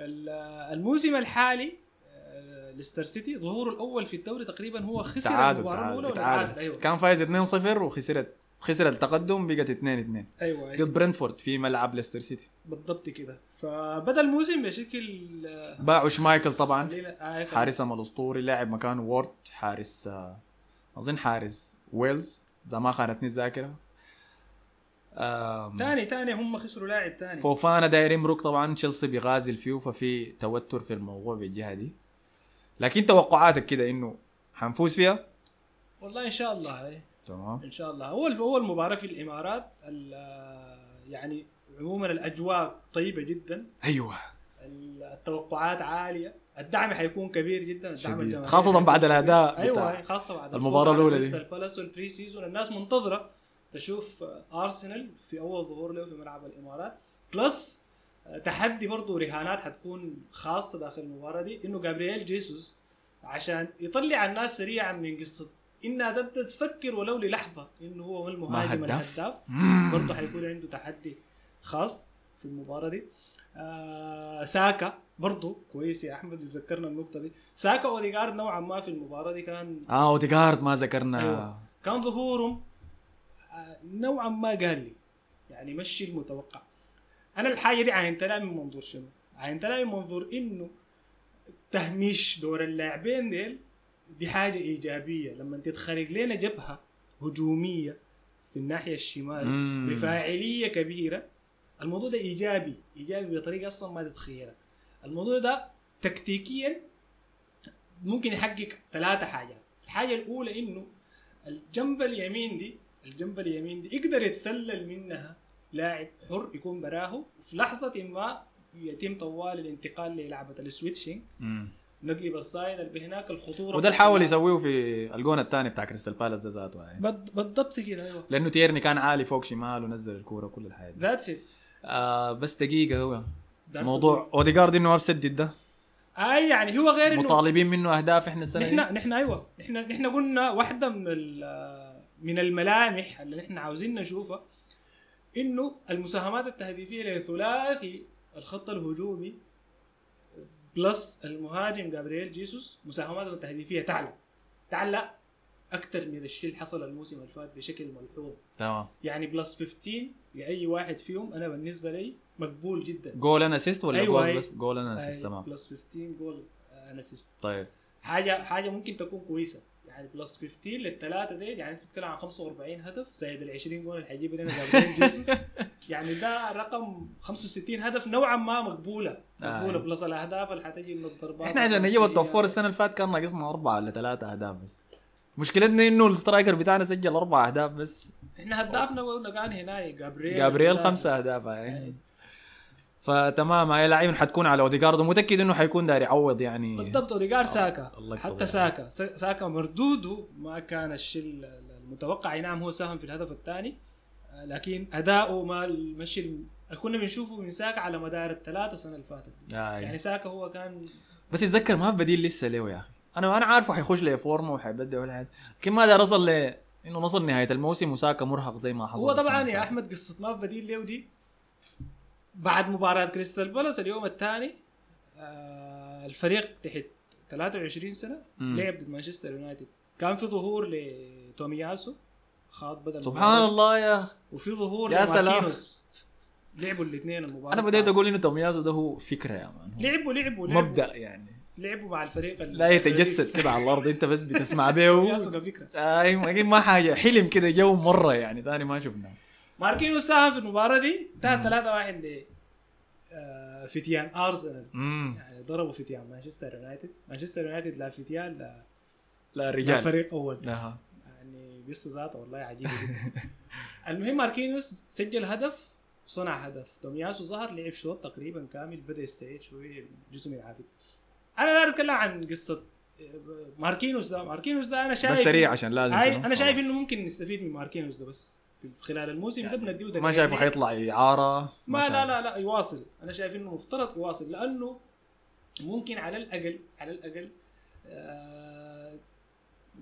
آه، الموسم الحالي آه، ليستر سيتي ظهوره الأول في الدوري تقريبا هو خسر تعادل المباراة الأولى تعادل, تعادل. تعادل. أيوه. كان فايز 2-0 وخسرت خسر التقدم بقت 2 2 أيوه, أيوة. ضد برنتفورد في ملعب ليستر سيتي. بالضبط كده. فبدا الموسم بشكل باعوا شمايكل طبعا. آه، حارسهم الاسطوري لاعب مكانه وورد حارس آه، أظن حارس ويلز. إذا ما خانتني الذاكره تاني تاني هم خسروا لاعب تاني. فوفانا داير يمرق طبعا. تشيلسي بيغازل فيه ففي توتر في الموضوع بالجهة دي. لكن توقعاتك كده إنه حنفوز فيها؟ والله إن شاء الله هاي. تمام. إن شاء الله. اول اول مباراه في الإمارات ال- يعني عموما الأجواء طيبة جدا. أيوه. التوقعات عالية. الدعم حيكون كبير جدا. الدعم. الجماهيري خاصة بعد كبير. الأداء أيوه أيوة، خاصة بعد المباراة الأولى دي. بالاس وال pre-season الناس منتظرة تشوف أرسنال في أول ظهور له في ملعب الإمارات. plus آه، تحدي برضه رهانات حتكون خاصة داخل المباراة دي إنه جابرييل جيسوس عشان يطلع الناس سريعا من قصة انها تبدا تفكر ولو للحظة إنه هو المهاجم هداف. الهداف برضه حيكون عنده تحدي خاص في المباراة دي آه ساكا برضه كويس يا أحمد تذكرنا النقطة دي ساكا واوديجارد نوعا ما في المباراة دي كان آه اوديجارد ما ذكرنا أيوة. كان ظهورهم آه، نوعا ما قال لي يعني مشي المتوقع أنا الحاجة دي عاينت لها من منظور شنو؟ عاينت لها من منظور إنه تهميش دور اللاعبين ديل دي حاجة إيجابية. لما تتخلق لنا جبهة هجومية في الناحية الشمال مم. بفاعلية كبيرة الموضوع ده إيجابي. إيجابي بطريقة أصلا ما تتخيلها. الموضوع ده تكتيكيا ممكن يحقق ثلاثة حاجات. الحاجة الأولى إنه الجنب اليمين دي الجنب اليمين دي يقدر يتسلل منها لاعب حر يكون براه في لحظة ما يتم طوال الانتقال للعبة ال switching. نقلب ال side اللي هناك الخطورة وده اللي حاول يسويه في الجون الثاني بتاع كريستال بالاس ده ذاته يعني. بالضبط كده أيوه. لأنه تيرني كان عالي فوق شمال ونزل الكورة كل الحياة دي. that's it آه بس دقيقة هو. موضوع اوديجارد إنه ما بسدد ده. اي يعني هو غير إنه مطالبين منه أهداف إحنا السنة. نحن نحن أيوه. نحن نحن قلنا واحدة من من الملامح اللي نحن عاوزين نشوفها إنه المساهمات التهديفية لثلاثي الخط الهجومي plus المهاجم جابرييل جيسوس مساهماته التهديفية تعلى تعلى أكثر من الشيء اللي حصل الموسم اللي فات بشكل ملحوظ. تمام. يعني plus 15 لأي واحد فيهم أنا بالنسبة لي مقبول جدا. goal and assist ولا أيوة، جول. بس؟ goal and assist تمام. plus 15 goal and assist طيب. حاجة حاجة ممكن تكون كويسة. يعني plus 15 للثلاثه دي يعني أنت بتتكلم عن 45 هدف زائد ال 20 جول اللي حيجيب لنا جيسوس. يعني ده رقم 65 هدف نوعا ما مقبولة. مقبولة آه. plus الأهداف اللي حتجي من الضربات. إحنا عشان نجيب. ال top four السنة اللي فاتت كان ناقصنا أربعة ولا ثلاثة أهداف بس. مشكلتنا إنه ال striker بتاعنا سجل أربع أهداف بس. إحنا هدافنا قلنا كان هنا جابريل جابرييل خمسة أهداف هاي فتمام هاي لاعبين حتكون على اوديجارد ومتأكد إنه حيكون داير يعوض يعني. بالضبط اوديجار ساكا. الله حتى. ساكا. سا- ساكا مردوده ما كان الشيء المتوقع. أي نعم هو ساهم في الهدف الثاني لكن أداؤه ما المشي اللي كنا بنشوفه من ساكا على مدار الثلاثة سنة اللي فاتت. دي. آه يعني ساكا هو كان بس يتذكر ما بديل لسه له يا أخي. أنا أنا عارفه حيخش لي فورمة وحيبدأ ولا حاجة. لكن ما داير اصل إنه نصل نهاية الموسم وساكا مرهق زي ما حصل هو طبعا يا. أحمد قصة ما بديل له دي. بعد مباراة كريستال بالاس اليوم الثاني آه الفريق تحت 23 سنة مم. لعب ضد مانشستر يونايتد. كان في ظهور لتومياسو خاض بدل سبحان المباراة. الله يا. وفي ظهور يا سلام. لماركينوس. لعبوا الاثنين المباراة. أنا بديت أقول انه توميازو ده هو فكرة يا مان. لعبوا لعبوا لعبوا. مبدأ يعني. لعبوا مع الفريق ال- لا يتجسد كده على الأرض. أنت بس بتسمع به. تومياسو كفكره أيوه أكيد ما حاجة. حلم كده جو مرة يعني ثاني ما شفناه. ماركينوس ساهم في المباراة دي انتهت 3 1 ل آه، فتيان أرسنال. يعني ضربوا فتيان مانشستر يونايتد. مانشستر يونايتد لا فتيان لا, لا لا رجال. فريق أول. لا يعني قصة ذاتها والله عجيبة جدا. المهم ماركينيوس سجل هدف صنع هدف. تومياسو ظهر لعب شوط تقريبا كامل بدأ يستعيد شوية جزء من أنا لا أتكلم عن قصة ماركينوس ده. ماركينوس ده أنا شايف بس سريع عشان لازم؟ أنا شايف إنه ممكن نستفيد من ماركينوس ده بس. خلال الموسم ده بنديه ما شايفه. حيطلع إعارة؟ ما لا شايف. لا لا يواصل. أنا شايف إنه مفترض يواصل لأنه ممكن على الأقل على الأقل آه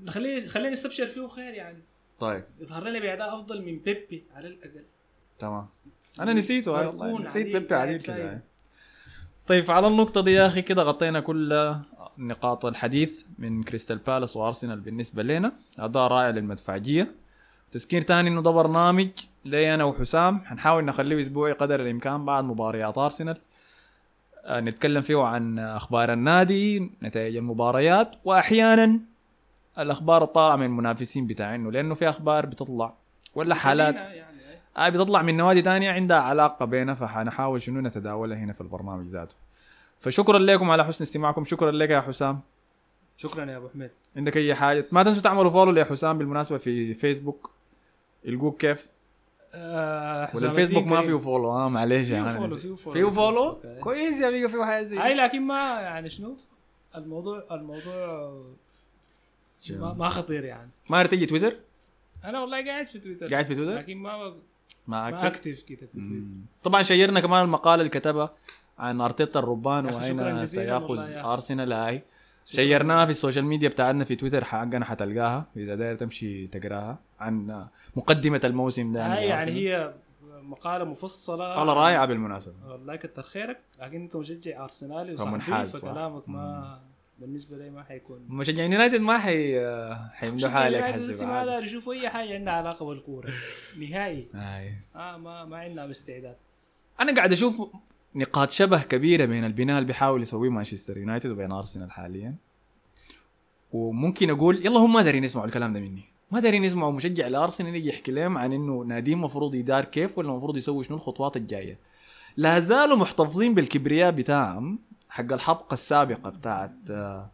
نخليه خلينا نستبشر فيه خير يعني. طيب. يظهر لنا بأداء أفضل من بيبي على الأقل. تمام. أنا نسيته هاي والله. نسيت بيبي عديل سايق. كده. طيب على النقطة دي يا أخي كده غطينا كل نقاط الحديث من كريستال بالاس وأرسنال بالنسبة لنا. أداء رائع للمدفعجية. تذكير تاني إنه ده برنامج لي أنا وحسام. حنحاول نخليه أسبوعي قدر الإمكان بعد مباريات أرسنال. آه، نتكلم فيه عن أخبار النادي نتائج المباريات وأحيانا الأخبار الطالعة من المنافسين بتاعينه لأنه في أخبار بتطلع ولا حالات يعني. آه بتطلع من نوادي تانية عندها علاقة بينها فحنحاول شنو نتداولها هنا في البرنامج ذاته. فشكرا لكم على حسن استماعكم. شكرا لك يا حسام. شكرا يا أبو حميد. عندك أي حاجة؟ ما تنسوا تعملوا follow لحسام بالمناسبة في فيسبوك الجوك كيف آه ولا الفيسبوك ما فيه follow آه معلش فيه يا أخي. follow، فيه follow فيه في follow الفيسبوك، أي. كويس يا بيقى فيه حاجة زي هاي لكن ما يعني شنو؟ الموضوع الموضوع ما, ما خطير يعني. ما تيجي تويتر؟ أنا والله قاعد في تويتر. قاعد في تويتر؟ لكن ما ما active كده في تويتر. طبعا share نا كمان المقالة اللي كتبها عن أرتيتا الربان وأين يا سياخذ. أرسنال هاي. share ناها في ال social media بتاعتنا في تويتر حقنا حتلقاها. إذا داير تمشي تقراها عن مقدمة الموسم ده. هاي يعني. هي مقالة مفصلة. مقاله رائعة بالمناسبة. والله كتر خيرك. لكن أنت مشجع ارسنالي صح. فكلامك ما بالنسبة لي ما حيكون. مشجعين يونايتد ما حي حيمدوا حالك حسب ما. داير يشوفوا أي حاجة عندها علاقة بالكورة. نهائي. آه ما ما عندنا استعداد أنا قاعد أشوف نقاط شبه كبيرة بين البناء اللي بيحاول يسويه مانشستر يونايتد وبين أرسنال حاليا. وممكن أقول يلا هم ما دارين يسمعوا الكلام ده مني. ما دارين يسمعوا مشجع الارسنال يجي يحكي لهم عن إنه نادي المفروض يدار كيف ولا المفروض يسوي شنو الخطوات الجاية. لا زالوا محتفظين بالكبرياء بتاعهم حق الحقبة السابقة بتاعت آه،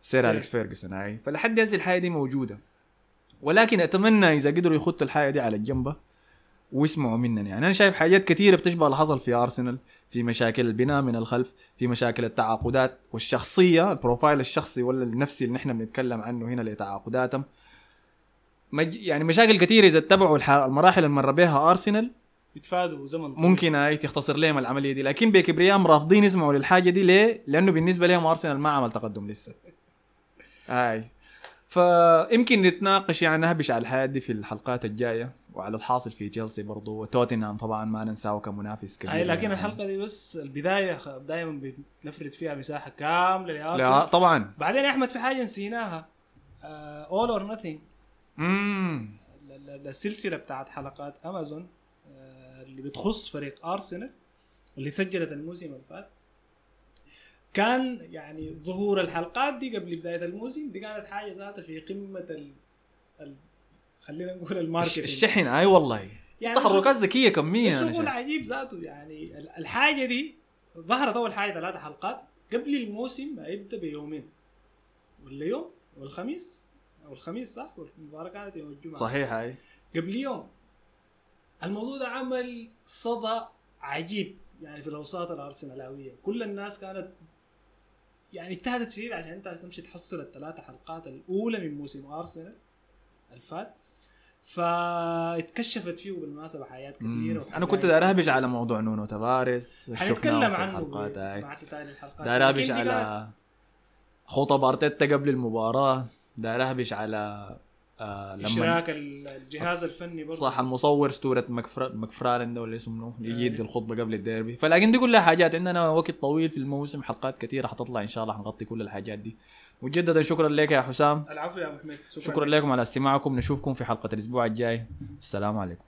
سير سير. أليكس فيرجسون هاي فلحد هسه الحاجة دي موجودة. ولكن أتمنى إذا قدروا يخطوا الحاجة دي على الجنبه ويسمعوا مننا يعني. أنا شايف حاجات كثيرة بتشبه اللي حصل في أرسنال في مشاكل البناء من الخلف في مشاكل التعاقدات والشخصية ال profile الشخصي ولا النفسي اللي نحن بنتكلم عنه هنا لتعاقداتهم. مج... يعني مشاكل كثيرة إذا اتبعوا الح... المراحل اللي مر بها أرسنال يتفادوا زمن طويل. ممكن هاي تختصر لهم العملية دي. لكن بكبرياء رافضين يسمعوا للحاجة دي ليه؟ لأنه بالنسبة لهم أرسنال ما عمل تقدم لسه. هاي. فيمكن نتناقش يعني نهبش على الحياة دي في الحلقات الجاية وعلى الحاصل في تشيلسي برضو وتوتنهام طبعا ما ننساه كمنافس كبير هاي لكن يعني. الحلقة دي بس البداية دائما بنفرد فيها مساحة كاملة لا لارسنال طبعا. بعدين يا أحمد في حاجة نسيناها. All or Nothing السلسله بتاعت حلقات امازون آه، اللي بتخص فريق ارسنال اللي تسجلت الموسم اللي فات. كان يعني ظهور الحلقات دي قبل بداية الموسم دي كانت حاجة ذاتها في قمة ال, ال... خلينا نقول ال marketing. الشحن أي والله. يعني تحركات ذكيه كميه شغل. عجيب ذاته يعني ال- الحاجة دي ظهرت أول حاجة ثلاث حلقات قبل الموسم ما يبدأ بيومين. ولا يوم والخميس أو الخميس صح؟ والمباراة كانت يوم الجمعة. صحيح هاي قبل يوم. الموضوع ده عمل صدى عجيب يعني في الأوساط الارسنالويه كل الناس كانت يعني اجتهدت شديد عشان انت تمشي تحصل الثلاث حلقات الأولى من موسم أرسنال الفات. فاتكشفت فيه بالمناسبة حاجات كثيره أنا كنت داير اهبج على موضوع نونو تافاريس حنتكلم عنه مع تتالي الحلقات. كانت- على خطب أرتيتا قبل المباراة داير اهبج على آه لما إشراك الجهاز الفني برضه صح المصور مكفر... مكفرالن ده ولا اسمه؟ منو يجي يدي الخطبة قبل الديربي. فلكن دي كلها حاجات. عندنا وقت طويل في الموسم حلقات كثيرة حتطلع إن شاء الله حنغطي كل الحاجات دي. مجددا شكرا لك يا حسام. العفو يا أبو حميد. شكرا لكم على استماعكم. نشوفكم في حلقة الأسبوع الجاي. السلام عليكم.